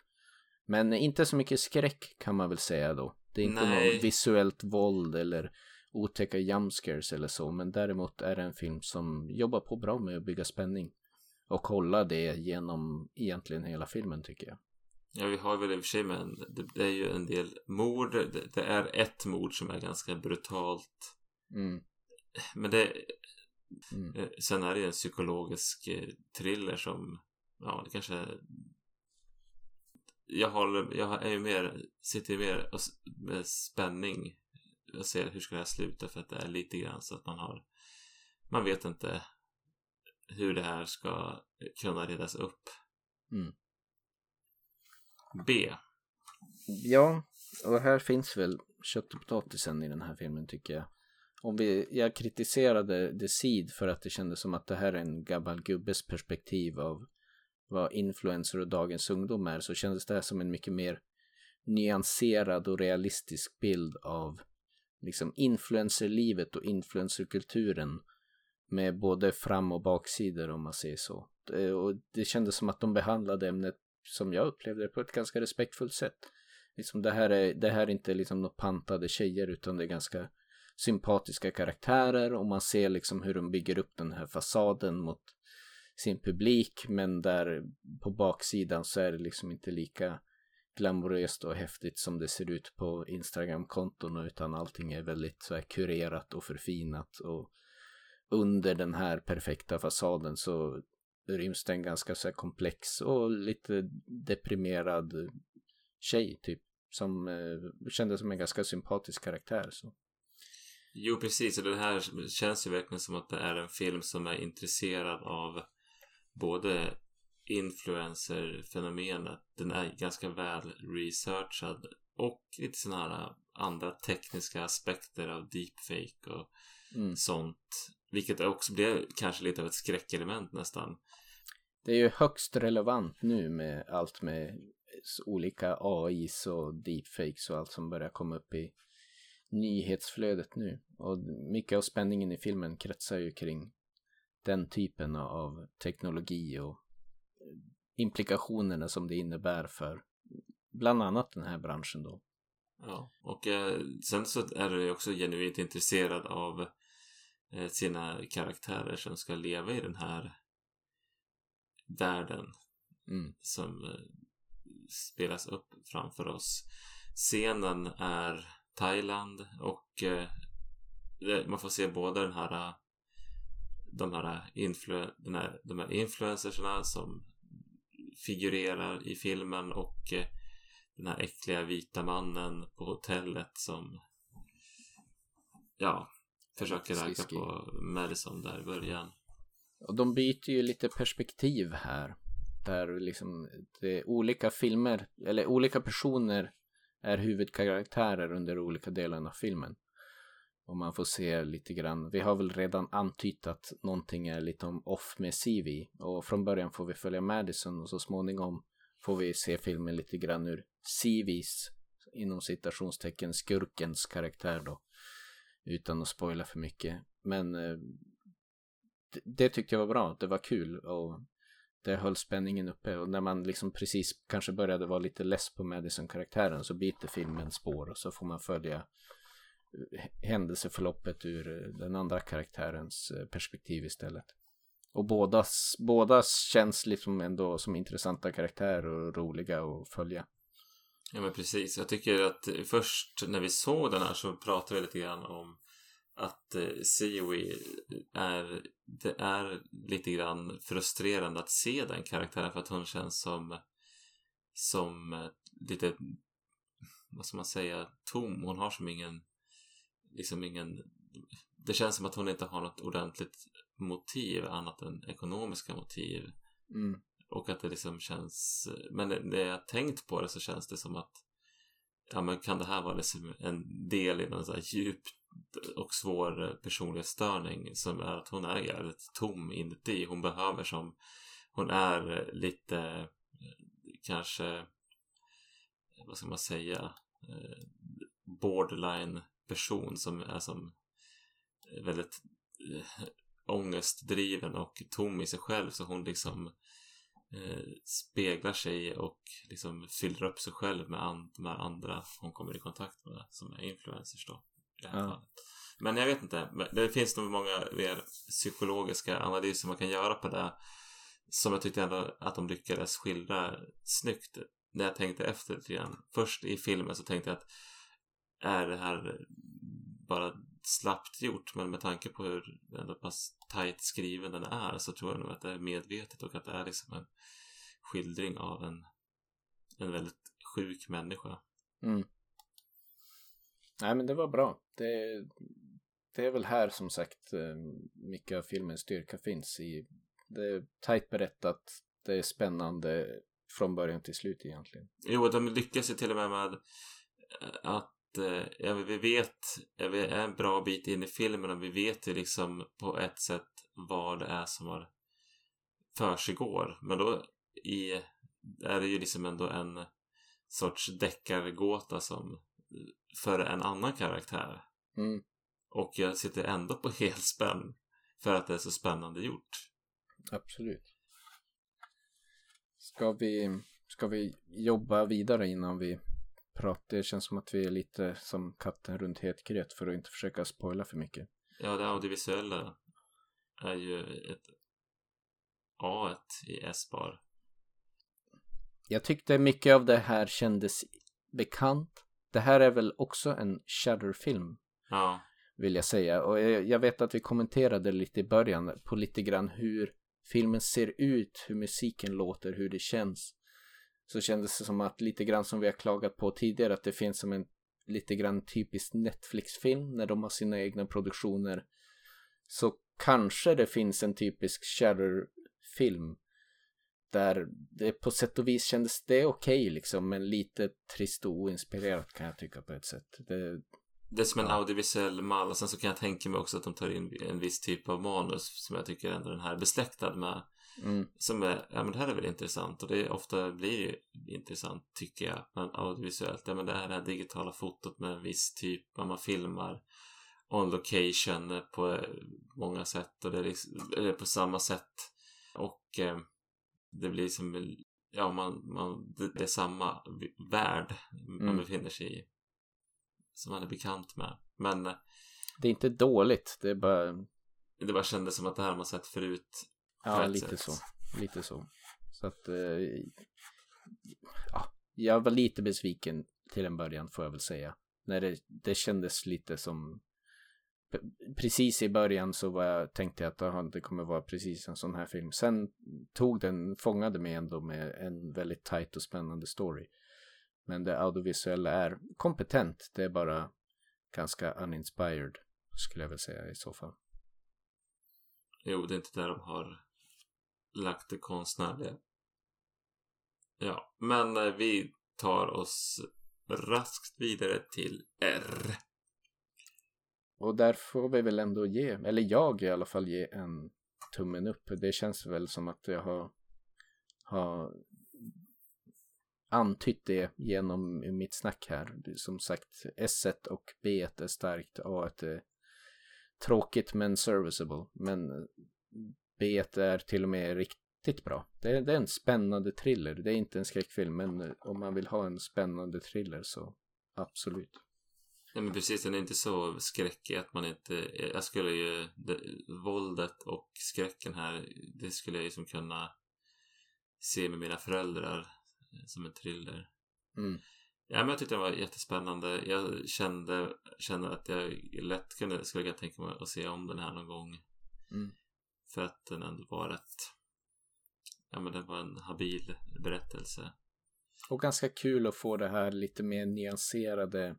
Men inte så mycket skräck kan man väl säga då. Det är inte Nej. något visuellt våld eller otäcka jumpscares eller så. Men däremot är det en film som jobbar på bra med att bygga spänning. Och hålla det genom egentligen hela filmen tycker jag. Ja, vi har väl i och för sig men det, är ju en del mord. Det, det är ett mord som är ganska brutalt. Mm. Men det... Mm. eh, Sen är det ju en psykologisk eh, thriller som... Ja, det kanske... Jag håller... Jag är ju mer... Sitter ju mer och med spänning. Jag ser hur ska det här sluta för att det är lite grann så att man har... Man vet inte hur det här ska kunna redas upp. Mm. B. Ja, och här finns väl kött och potatisen i den här filmen tycker jag. Om vi, jag kritiserade The Seed för att det kändes som att det här är en gammal gubbes perspektiv av vad influencer och dagens ungdom är så kändes det här som en mycket mer nyanserad och realistisk bild av liksom influencerlivet och influencerkulturen med både fram och baksidor om man säger så. Eh, och det kändes som att de behandlade ämnet som jag upplevde det på ett ganska respektfullt sätt. Liksom det, här är, det här är inte liksom några pantade tjejer utan det är ganska sympatiska karaktärer och man ser liksom hur de bygger upp den här fasaden mot sin publik men där på baksidan så är det liksom inte lika glamoröst och häftigt som det ser ut på Instagram-konton utan allting är väldigt så här kurerat och förfinat och under den här perfekta fasaden så ryms det en ganska så komplex och lite deprimerad tjej typ som eh, kändes som en ganska sympatisk karaktär så. Jo, precis. Och det här känns ju verkligen som att det är en film som är intresserad av både influencer-fenomenet. Den är ganska väl researchad och lite sådana här andra tekniska aspekter av deepfake och Mm. sånt. Vilket också blir kanske lite av ett skräckelement nästan. Det är ju högst relevant nu med allt med olika AIs och deepfakes och allt som börjar komma upp i nyhetsflödet nu. Och mycket av spänningen i filmen kretsar ju kring den typen av teknologi och implikationerna som det innebär för bland annat den här branschen då. Ja, och eh, sen så är du ju också genuint intresserad av eh, sina karaktärer som ska leva i den här världen Mm. som eh, spelas upp framför oss. Scenen är Thailand och eh, det- man får se både den här de här, influ- den här, de här influencersna som figurerar i filmen och eh, den här äckliga vita mannen på hotellet som ja, försöker ragga på Madison där i början. Och de byter ju lite perspektiv här. Där liksom det är olika filmer, eller olika personer är huvudkaraktärer under olika delar av filmen. Och man får se lite grann, vi har väl redan antytt att någonting är lite om off med CV. Och från början får vi följa Madison och så småningom får vi se filmen lite grann ur CVs, inom citationstecken, skurkens karaktär då. Utan att spoila för mycket. Men eh, det, tyckte jag var bra, det var kul och det höll spänningen uppe och när man liksom precis kanske började vara lite less på Madison-karaktären så byter filmen spår och så får man följa eh, händelseförloppet ur eh, den andra karaktärens eh, perspektiv istället. Och bådas, bådas känns liksom ändå som intressanta karaktärer och roliga att följa. Ja men precis. Jag tycker att först när vi såg den här så pratade vi lite grann om att eh, Siwi är, det är lite grann frustrerande att se den karaktären för att hon känns som som eh, lite vad ska man säga tom. Hon har som ingen liksom ingen det känns som att hon inte har något ordentligt motiv annat än ekonomiska motiv. Mm. Och att det liksom känns, men när jag tänkt på det så känns det som att ja men kan det här vara liksom en del i någon så här djup och svår personlighetsstörning som är att hon är jävligt tom inuti. Hon behöver som hon är lite eh, kanske eh, vad ska man säga eh, borderline person som är som väldigt ångestdriven och tom i sig själv så hon liksom eh, speglar sig och liksom fyller upp sig själv med de här andra hon kommer i kontakt med som är influencers då. I det här Ja. fallet. Men jag vet inte, det finns nog många mer psykologiska analyser man kan göra på det som jag tyckte ändå att de lyckades skildra snyggt när jag tänkte efter lite grann. Först i filmen så tänkte jag att är det här bara slappt gjort men med tanke på hur ändå pass tajt skriven den är så tror jag nog att det är medvetet och att det är liksom en skildring av en, en väldigt sjuk människa. Mm. Nej men det var bra. Det, det är väl här som sagt eh, mycket av filmens styrka finns i. Det är tajt berättat. Det är spännande från början till slut egentligen. Jo, de lyckas ju till och med med eh, att eh, ja, vi vet, ja, vi är en bra bit in i filmen och vi vet ju liksom på ett sätt vad det är som har försiggår. Men då i, är det ju liksom ändå en sorts deckargåta som för en annan karaktär. Mm. Och jag sitter ändå på [LAUGHS] helspänn för att det är så spännande gjort. Absolut. Ska vi, ska vi jobba vidare innan vi pratar? Det känns som att vi är lite som katten runt het gröt för att inte försöka spoila för mycket. Ja, det audiovisuella är ju ett A i S-bar. Jag tyckte mycket av det här kändes bekant. Det här är väl också en Shudder-film Ja, vill jag säga. Och jag vet att vi kommenterade lite i början på lite grann hur filmen ser ut, hur musiken låter, hur det känns. Så kändes det som att lite grann som vi har klagat på tidigare att det finns som en lite grann typisk Netflix-film när de har sina egna produktioner. Så kanske det finns en typisk Shudder-film där det på sätt och vis kändes det okej liksom men lite trist och oinspirerat kan jag tycka på ett sätt. Det, det är som en audiovisuell mall. Och sen så kan jag tänka mig också att de tar in en viss typ av manus som jag tycker ändå den här är besläktad med. mm, Som är, ja men det här är väl intressant och det är, ofta blir ju intressant tycker jag. Men audiovisuellt, ja men det här, är det här digitala fotot med en viss typ, vad man filmar on location på många sätt och det är liksom, på samma sätt. Och eh, det blir som, ja man, man det, det är samma värld man Mm. befinner sig i. Som man är bekant med. Men eh, det är inte dåligt, det är bara det bara kändes som att det här man sett förut. Ja, lite sätt. så. Lite så. Så att, eh, ja, jag var lite besviken till en början får jag väl säga. När det, det kändes lite som, precis i början så var jag, tänkte jag att aha, det kommer vara precis en sån här film. Sen tog den, fångade mig ändå med en väldigt tight och spännande story. Men det audiovisuella är kompetent, det är bara ganska uninspired skulle jag väl säga i så fall. Jo, det är inte där de har lagt det konstnärliga. Ja, men eh, vi tar oss raskt vidare till R. Och där får vi väl ändå ge, eller jag i alla fall ge en tummen upp. Det känns väl som att jag har, har antytt det genom mitt snack här. Som sagt, S1 och B1 är starkt, A1 är tråkigt men serviceable. Men eh, B1 är till och med riktigt bra. Det är, det är en spännande thriller. Det är inte en skräckfilm, men eh, om man vill ha en spännande thriller så absolut. Ja, men precis, den är inte så skräckig att man inte... Jag skulle ju... Det, våldet och skräcken här, det skulle jag ju som kunna se med mina föräldrar som en thriller. Mm. Ja, men jag tyckte den var jättespännande. Jag kände, kände att jag lätt kunde, skulle kunna tänka mig att se om den här någon gång. Mm. För att den ändå var rätt... Ja, men det var en habil berättelse. Och ganska kul att få det här lite mer nyanserade,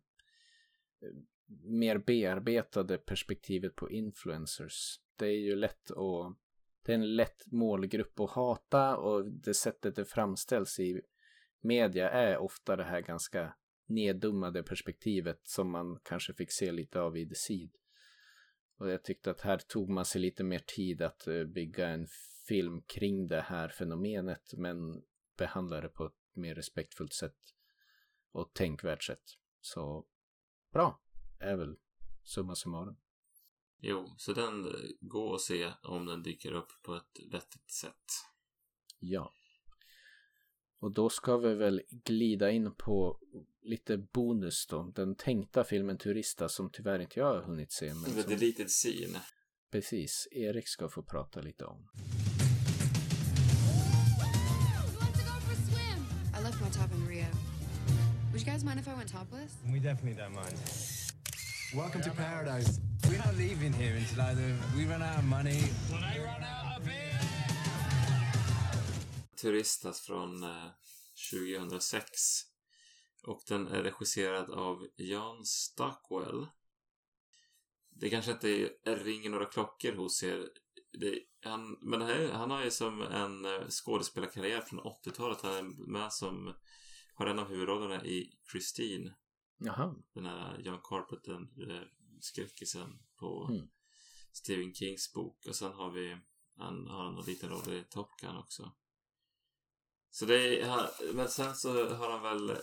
mer bearbetade perspektivet på influencers. Det är ju lätt att, det är en lätt målgrupp att hata och det sättet det framställs i media är ofta det här ganska neddummade perspektivet som man kanske fick se lite av i The Seed. Och jag tyckte att här tog man sig lite mer tid att eh, bygga en film kring det här fenomenet men behandla det på ett mer respektfullt sätt och tänkvärt sätt. Så bra är väl summa summarum. Jo, så den eh, går att se om den dyker upp på ett vettigt sätt. Ja. Och då ska vi väl glida in på lite bonus då. Den tänkta filmen Turista som tyvärr inte jag har hunnit se. Men The som, deleted scene. precis, Erik ska få prata lite om. Who wants to go for a swim? I left my top in Rio. Would you guys mind if I went topless? We definitely don't mind. Welcome to paradise. We're not leaving here until either we run out of money or they run out of beer. Turistas från eh, 2006. Och den är regisserad av Jan Stockwell. Det kanske inte ringer några klockor hos er. Det, han, men här, han har ju som en eh, skådespelarkarriär från 80-talet. Han är med som har en av huvudrollerna i Christine. Jaha, Den här John Carpenter eh, skräckisen på Mm. Stephen Kings bok. Och sen har vi, han har en liten roll i Top Gun också. Så det är, men sen så har han väl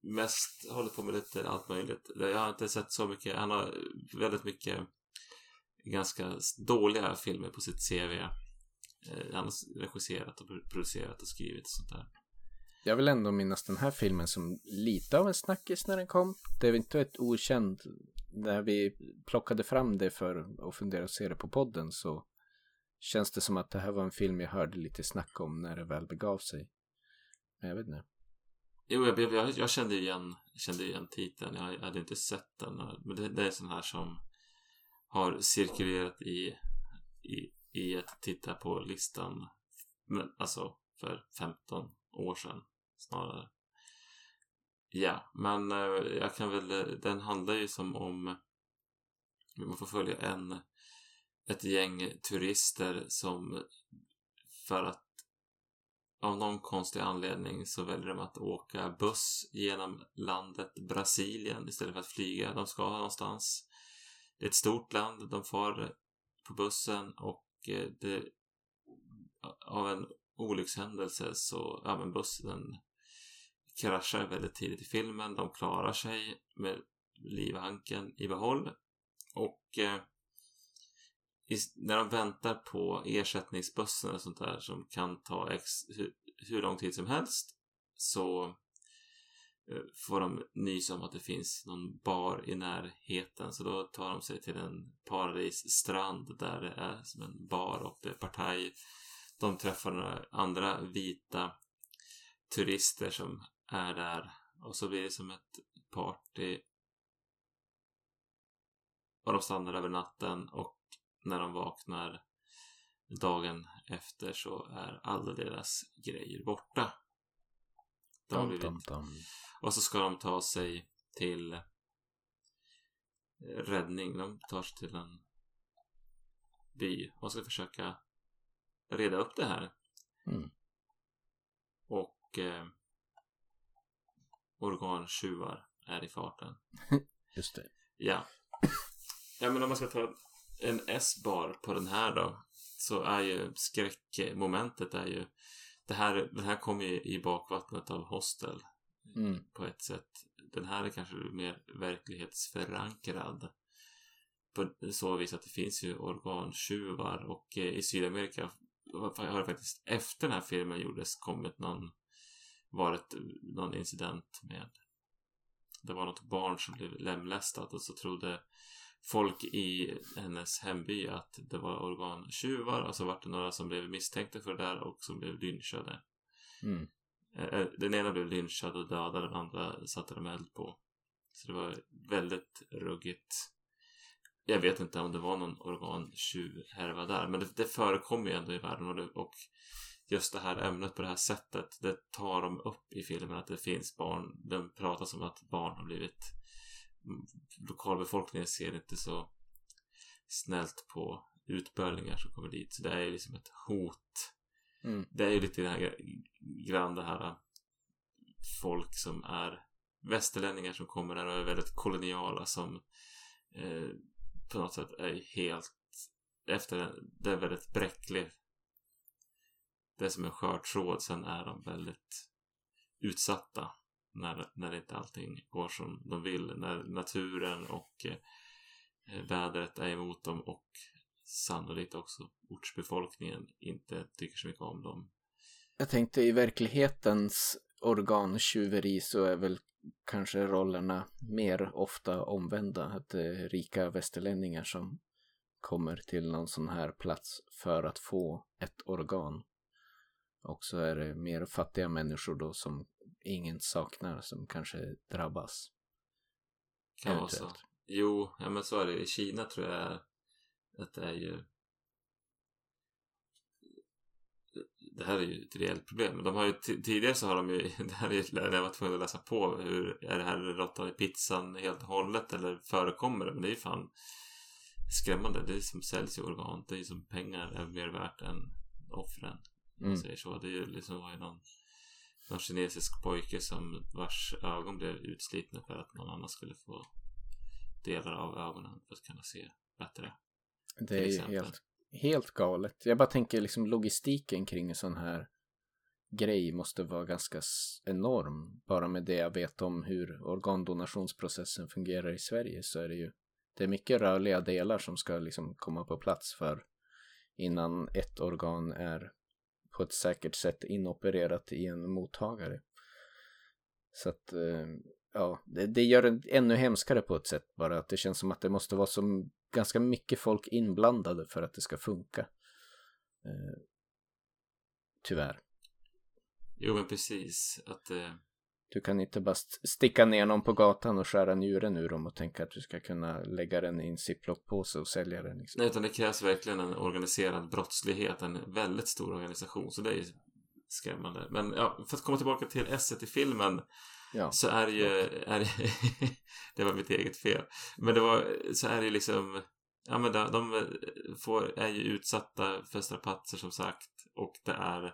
mest hållit på med lite allt möjligt. Jag har inte sett så mycket, han har väldigt mycket ganska dåliga filmer på sitt CV. Eh, Han har regisserat och producerat och skrivit och sånt där jag vill ändå minnas den här filmen som lite av en snackis när den kom. Det är inte ett okänd. När vi plockade fram det för att fundera och se det på podden så känns det som att det här var en film jag hörde lite snack om när det väl begav sig. Men jag vet inte. Jo, jag, jag, jag- kände igen, kände igen titeln. Jag, jag hade inte sett den. Men det, det är sån här som har cirkulerat i, i, i att titta på listan. Men, alltså för 15 år sedan snarare. Ja, men eh, jag kan väl, eh, den handlar ju som om man får följa en ett gäng turister som för att av någon konstig anledning så väljer de att åka buss genom landet Brasilien istället för att flyga. De ska någonstans. Det är ett stort land. De far på bussen och eh, det, av en olyckshändelse så, ja men bussen kraschar väldigt tidigt i filmen. De klarar sig med livhanken i behåll. Och eh, i, när de väntar på ersättningsbussen och sånt där som kan ta ex, hur, hur lång tid som helst så eh, får de nys om att det finns någon bar i närheten så då tar de sig till en paradisstrand där det är som en bar och det är partaj. De träffar några andra vita turister som är där och så blir det som ett party och de stannar över natten och när de vaknar dagen efter så är alla deras grejer borta. De har blivit och så ska de ta sig till räddning. De tar sig till en by och ska försöka reda upp det här. Mm. Och eh, organtjuvar är i farten. [LAUGHS] Just det. Ja. Ja, men om man ska ta en S-bar på den här då. Så är ju skräckmomentet är ju det här, den här kommer ju i bakvattnet av Hostel Mm. på ett sätt. Den här är kanske mer verklighetsförankrad. På så vis att det finns ju organtjuvar och eh, i Sydamerika har det faktiskt efter den här filmen gjordes kommit någon varit någon incident med det var något barn som blev lemlästat och så trodde folk i hennes hemby att det var organtjuvar och så var det några som blev misstänkta för det där och som blev lynchade. Mm. Eh, Den ena blev lynchad och dödad, den andra satte de eld på. Så det var väldigt ruggigt. Jag vet inte om det var någon organtjuvhärva där, men det, det förekommer ju ändå i världen och, det, och just det här ämnet på det här sättet, det tar de upp i filmen att det finns barn. De pratar som att barn har blivit mm, lokalbefolkningen ser inte så snällt på utbölingar som kommer dit. Så det är ju liksom ett hot Mm. det är ju lite det här grann det här folk som är västerlänningar som kommer där och är väldigt koloniala som eh, på något sätt är helt efter en, det är väldigt bräcklig. Det är som en skör tråd. Sen är de väldigt utsatta när, när inte allting går som de vill. När naturen och eh, vädret är emot dem och sannolikt också ortsbefolkningen inte tycker så mycket om dem. Jag tänkte i verklighetens organtjuveri så är väl kanske rollerna mer ofta omvända. Att det är rika västerlänningar som kommer till någon sån här plats för att få ett organ. Och så är det mer fattiga människor då som ingen saknar som kanske drabbas. Kan vara så. Jo, ja men så är det. I Kina tror jag att det är ju det här är ju ett reellt problem. De har ju tidigare så har de ju, [LAUGHS] det här är ju, när jag var tvungen att läsa på, hur är det här råttan i pizzan helt och hållet eller förekommer det? Men det är ju fan skrämmande. Det är som säljs ju organ. Det är ju som pengar är mer värt än offren. Mm. säger så. Det liksom var ju någon, någon kinesisk pojke som vars ögon blev utslitna för att någon annan skulle få delar av ögonen för att kunna se bättre. Det är ju helt, helt galet. Jag bara tänker liksom logistiken kring en sån här grej måste vara ganska enorm. Bara med det jag vet om hur organdonationsprocessen fungerar i Sverige så är det ju det är mycket rörliga delar som ska liksom komma på plats för innan ett organ är på ett säkert sätt inopererat i en mottagare. Så att, eh, ja, det, det gör det ännu hemskare på ett sätt bara att det känns som att det måste vara som ganska mycket folk inblandade för att det ska funka. Eh, tyvärr. Jo men precis. Att eh, du kan inte bara st- sticka ner någon på gatan och skära njuren ur dem och tänka att du ska kunna lägga den i en ziplockpåse och sälja den. Liksom. Nej, utan det krävs verkligen en organiserad brottslighet, en väldigt stor organisation, så det är ju skrämmande. Men ja, för att komma tillbaka till S i filmen Ja. så är det ju, är [LAUGHS] det var mitt eget fel, men det var, så är det ju liksom, ja men de, de får, är ju utsatta för strapatser som sagt och det är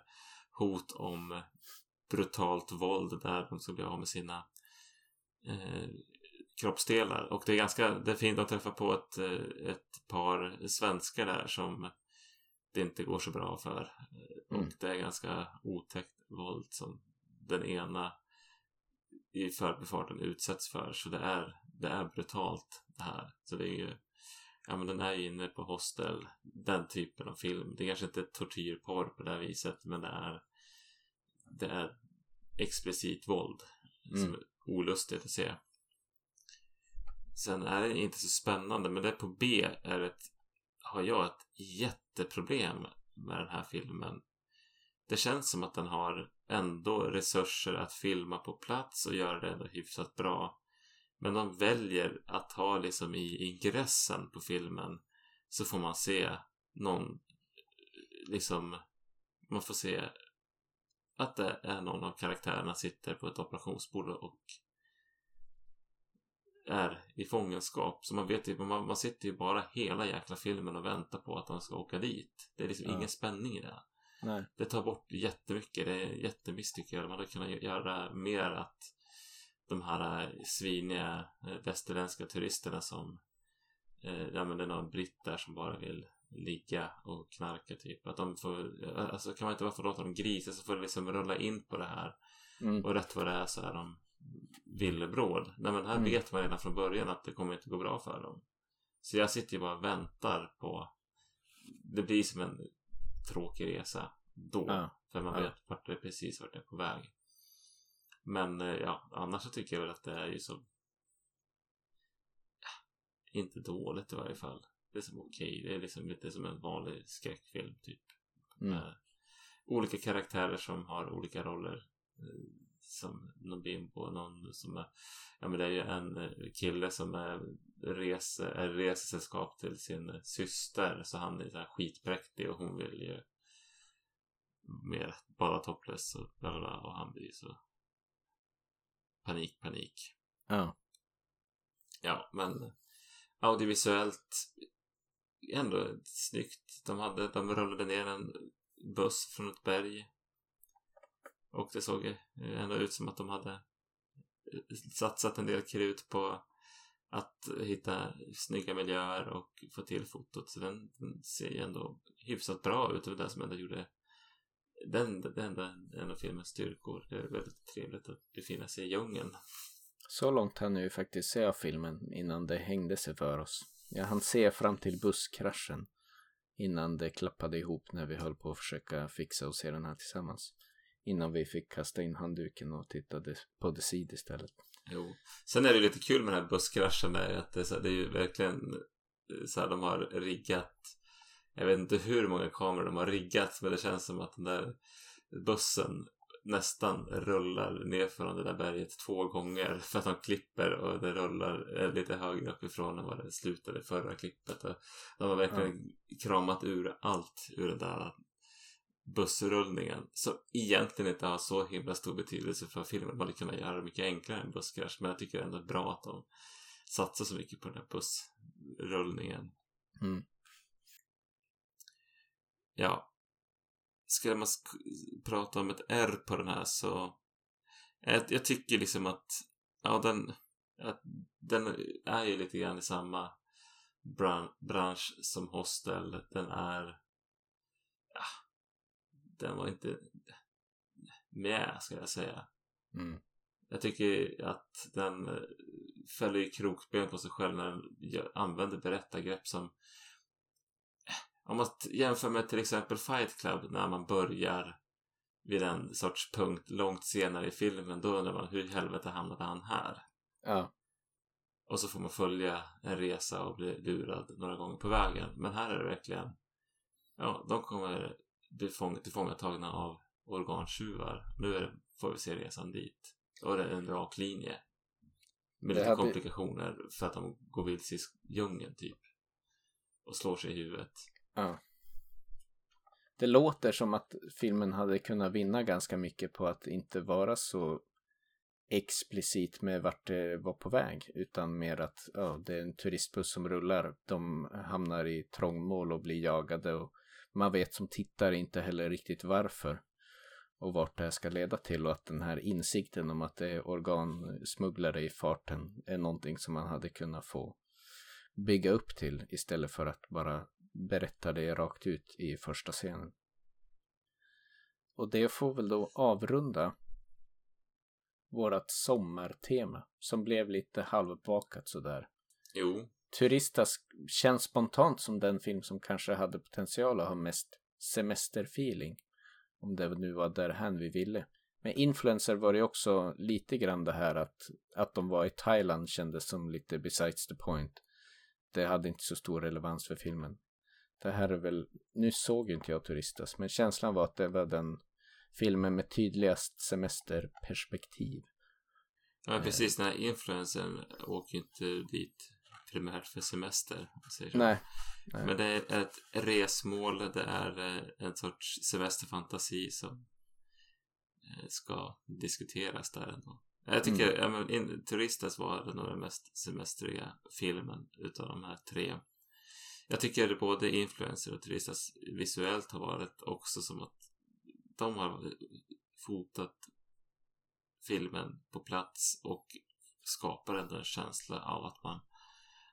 hot om brutalt våld där de ska bli av med sina eh, kroppsdelar. Och det är ganska, det är fint att träffa på ett, eh, ett par svenskar där som det inte går så bra för. Mm. Och det är ganska otäckt våld som den ena i förbifarten utsätts för. Så det är, det är brutalt det här. Så det är ju, ja men den är ju inne på hostel, den typen av film. Det är kanske inte tortyrporr på det här viset, men det är det är explicit våld som Mm. är olustigt att se. Sen är det inte så spännande, men det på B är ett, har jag ett jätteproblem med den här filmen. Det känns som att den har ändå resurser att filma på plats och göra det ändå hyfsat bra. Men de väljer att ha liksom i ingressen på filmen så får man se någon liksom man får se att det är någon av karaktärerna sitter på ett operationsbord och är i fångenskap. Så man vet ju, man, man sitter ju bara hela jäkla filmen och väntar på att de ska åka dit. Det är liksom Ja. ingen spänning i det. Nej. Det tar bort jättemycket. Det är jättemiss tycker jag. Man hade kunnat göra mer att de här eh, sviniga eh, västerländska turisterna som eh, ja men det är någon britt där som bara vill ligga och knarka typ. Att de får, alltså kan man inte bara få låta dem grisa så får det liksom rulla in på det här. Mm. Och rätt vad det är så är de villebråd. Nej men här Mm. vet man redan från början att det kommer inte gå bra för dem. Så jag sitter ju bara och väntar på Det blir som en tråkig resa då. Ja. För man Ja. vet vart det är precis vart det är på väg. Men eh, ja, annars så tycker jag väl att det är ju så Inte dåligt i varje fall. Det är som okej. Det är liksom lite som en vanlig skräckfilm typ. Mm. Med olika karaktärer som har olika roller. eh, Som någon bimbo, någon som är... Ja men det är ju en eh, kille som är, rese, är resesällskap till sin eh, syster. Så han är så här skitpräktig och hon vill ju mer bara topless och bla bla bla. Och han blir ju så panik, panik. Ja. Ja, men audiovisuellt ändå snyggt. De, hade, de rullade ner en buss från ett berg. Och det såg ändå ut som att de hade satsat en del krut på att hitta snygga miljöer och få till fotot. Så den, den ser ju ändå hyfsat bra ut. Det var det som ändå gjorde den, den enda en av filmens styrkor. Det är väldigt trevligt att befinna sig i djungeln. Så långt hann jag ju faktiskt se av filmen innan det hängde sig för oss. Jag hann se fram till busskraschen innan det klappade ihop när vi höll på att försöka fixa och se den här tillsammans. Innan vi fick kasta in handduken och tittade på The Seed istället. Jo. Sen är det lite kul med den här busskraschen där att det är, så här, det är ju verkligen eh, så här de har riggat jag vet inte hur många kameror de har riggat men det känns som att den där bussen nästan rullar ner från det där berget två gånger [LAUGHS] för att de klipper och det rullar lite högre uppifrån än vad det slutade förra klippet. Och de har verkligen mm. kramat ur allt ur den där bussrullningen som egentligen inte har så himla stor betydelse för filmen. Man hade kunnat göra det mycket enklare än busskrasch men jag tycker ändå det är bra att de satsar så mycket på den här bussrullningen. Mm. Ja, ska man prata om ett R på den här så jag tycker liksom att ja, den, att den är ju lite grann i samma bran bransch som Hostel. Den är ja, den var inte med, ska jag säga. Mm. Jag tycker att den fäller i krokben på sig själv när den använder berättargrepp som om man jämför med till exempel Fight Club när man börjar vid en sorts punkt långt senare i filmen då undrar man hur i helvete hamnade han här? Ja. Och så får man följa en resa och bli lurad några gånger på vägen. Men här är det verkligen ja, de kommer bli tillfångatagna av organtjuvar. Nu är det, får vi se resan dit. Och det är en rak linje. Med lite komplikationer för att de går vilse i djungeln typ. Och slår sig i huvudet. Ja. Det låter som att filmen hade kunnat vinna ganska mycket på att inte vara så explicit med vart det var på väg utan mer att ja, det är en turistbuss som rullar. De hamnar i trångmål och blir jagade och man vet som tittare inte heller riktigt varför och vart det här ska leda till och att den här insikten om att det är organsmugglare i farten är någonting som man hade kunnat få bygga upp till istället för att bara berättar det rakt ut i första scenen. Och det får väl då avrunda vårat sommartema som blev lite halvbakat sådär. Jo. Turistas känns spontant som den film som kanske hade potential att ha mest semesterfeeling. Om det nu var därhän vi ville. Med Influencer var det också lite grann det här att, att de var i Thailand kändes som lite besides the point. Det hade inte så stor relevans för filmen. Det här är väl, nu såg inte jag Turistas, men känslan var att det var den filmen med tydligast semesterperspektiv. Ja, precis. Den här influensen åker inte dit primärt för semester. Nej, nej, Men det är ett resmål, det är eh, en sorts semesterfantasi som eh, ska diskuteras där ändå. Jag tycker, mm. ja, men, Turistas var nog den mest semestriga filmen utav de här tre. Jag tycker både influencer och turistas visuellt har varit också som att de har fotat filmen på plats och skapar ändå en känsla av att man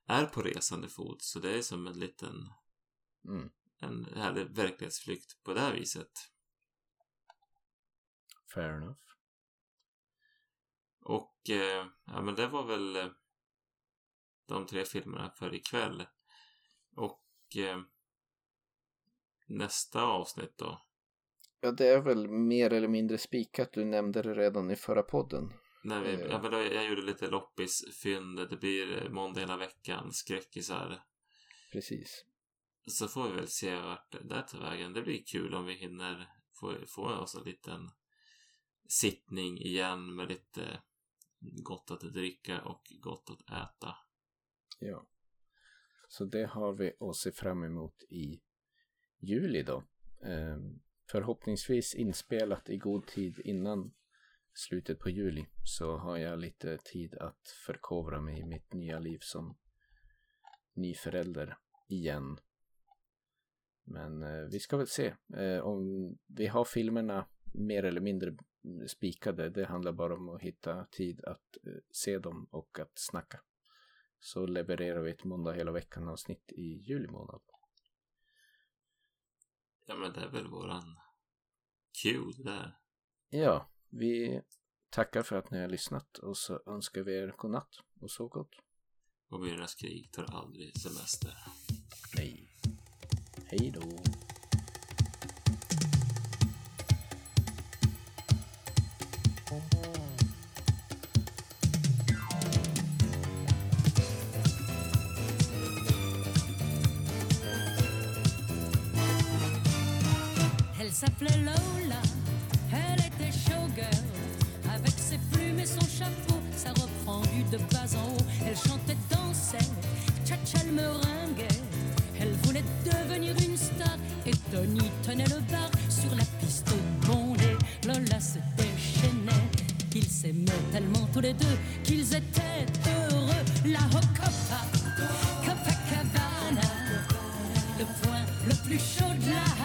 är på resande fot. Så det är som en liten mm. en härlig verklighetsflykt på det här viset. Fair enough. Och eh, ja men det var väl eh, de tre filmerna för ikväll. Och eh, nästa avsnitt då? Ja, det är väl mer eller mindre spikat. Du nämnde det redan i förra podden. Nej, vi, eh. ja, men då, jag gjorde lite loppisfynd. Det blir måndag hela veckan. Skräckisar. Precis. Så får vi väl se vart det tar vägen. Det blir kul om vi hinner få, få oss en liten sittning igen med lite gott att dricka och gott att äta. Ja. Så det har vi att se fram emot i juli då. Ehm, förhoppningsvis inspelat i god tid innan slutet på juli så har jag lite tid att förkovra mig i mitt nya liv som ny förälder igen. Men eh, vi ska väl se. Eh, om vi har filmerna mer eller mindre spikade. Det handlar bara om att hitta tid att eh, se dem och att snacka så levererar vi ett måndag hela veckan avsnitt i juli månad. Ja, men det är väl våran cue där. Ja, vi tackar för att ni har lyssnat och så önskar vi er godnatt och så gott. Och Myrornas krig tar aldrig semester. Nej. Hej då. Elle s'appelait Lola, elle était showgirl. Avec ses plumes et son chapeau, sa robe fendue de bas en haut. Elle chantait, dansait, tcha-tcha, elle meringuait. Elle voulait devenir une star et Tony tenait le bar sur la piste bondée. Lola se déchaînait, ils s'aimaient tellement tous les deux qu'ils étaient heureux. La Hocopa, Copacabana, le point le plus chaud de la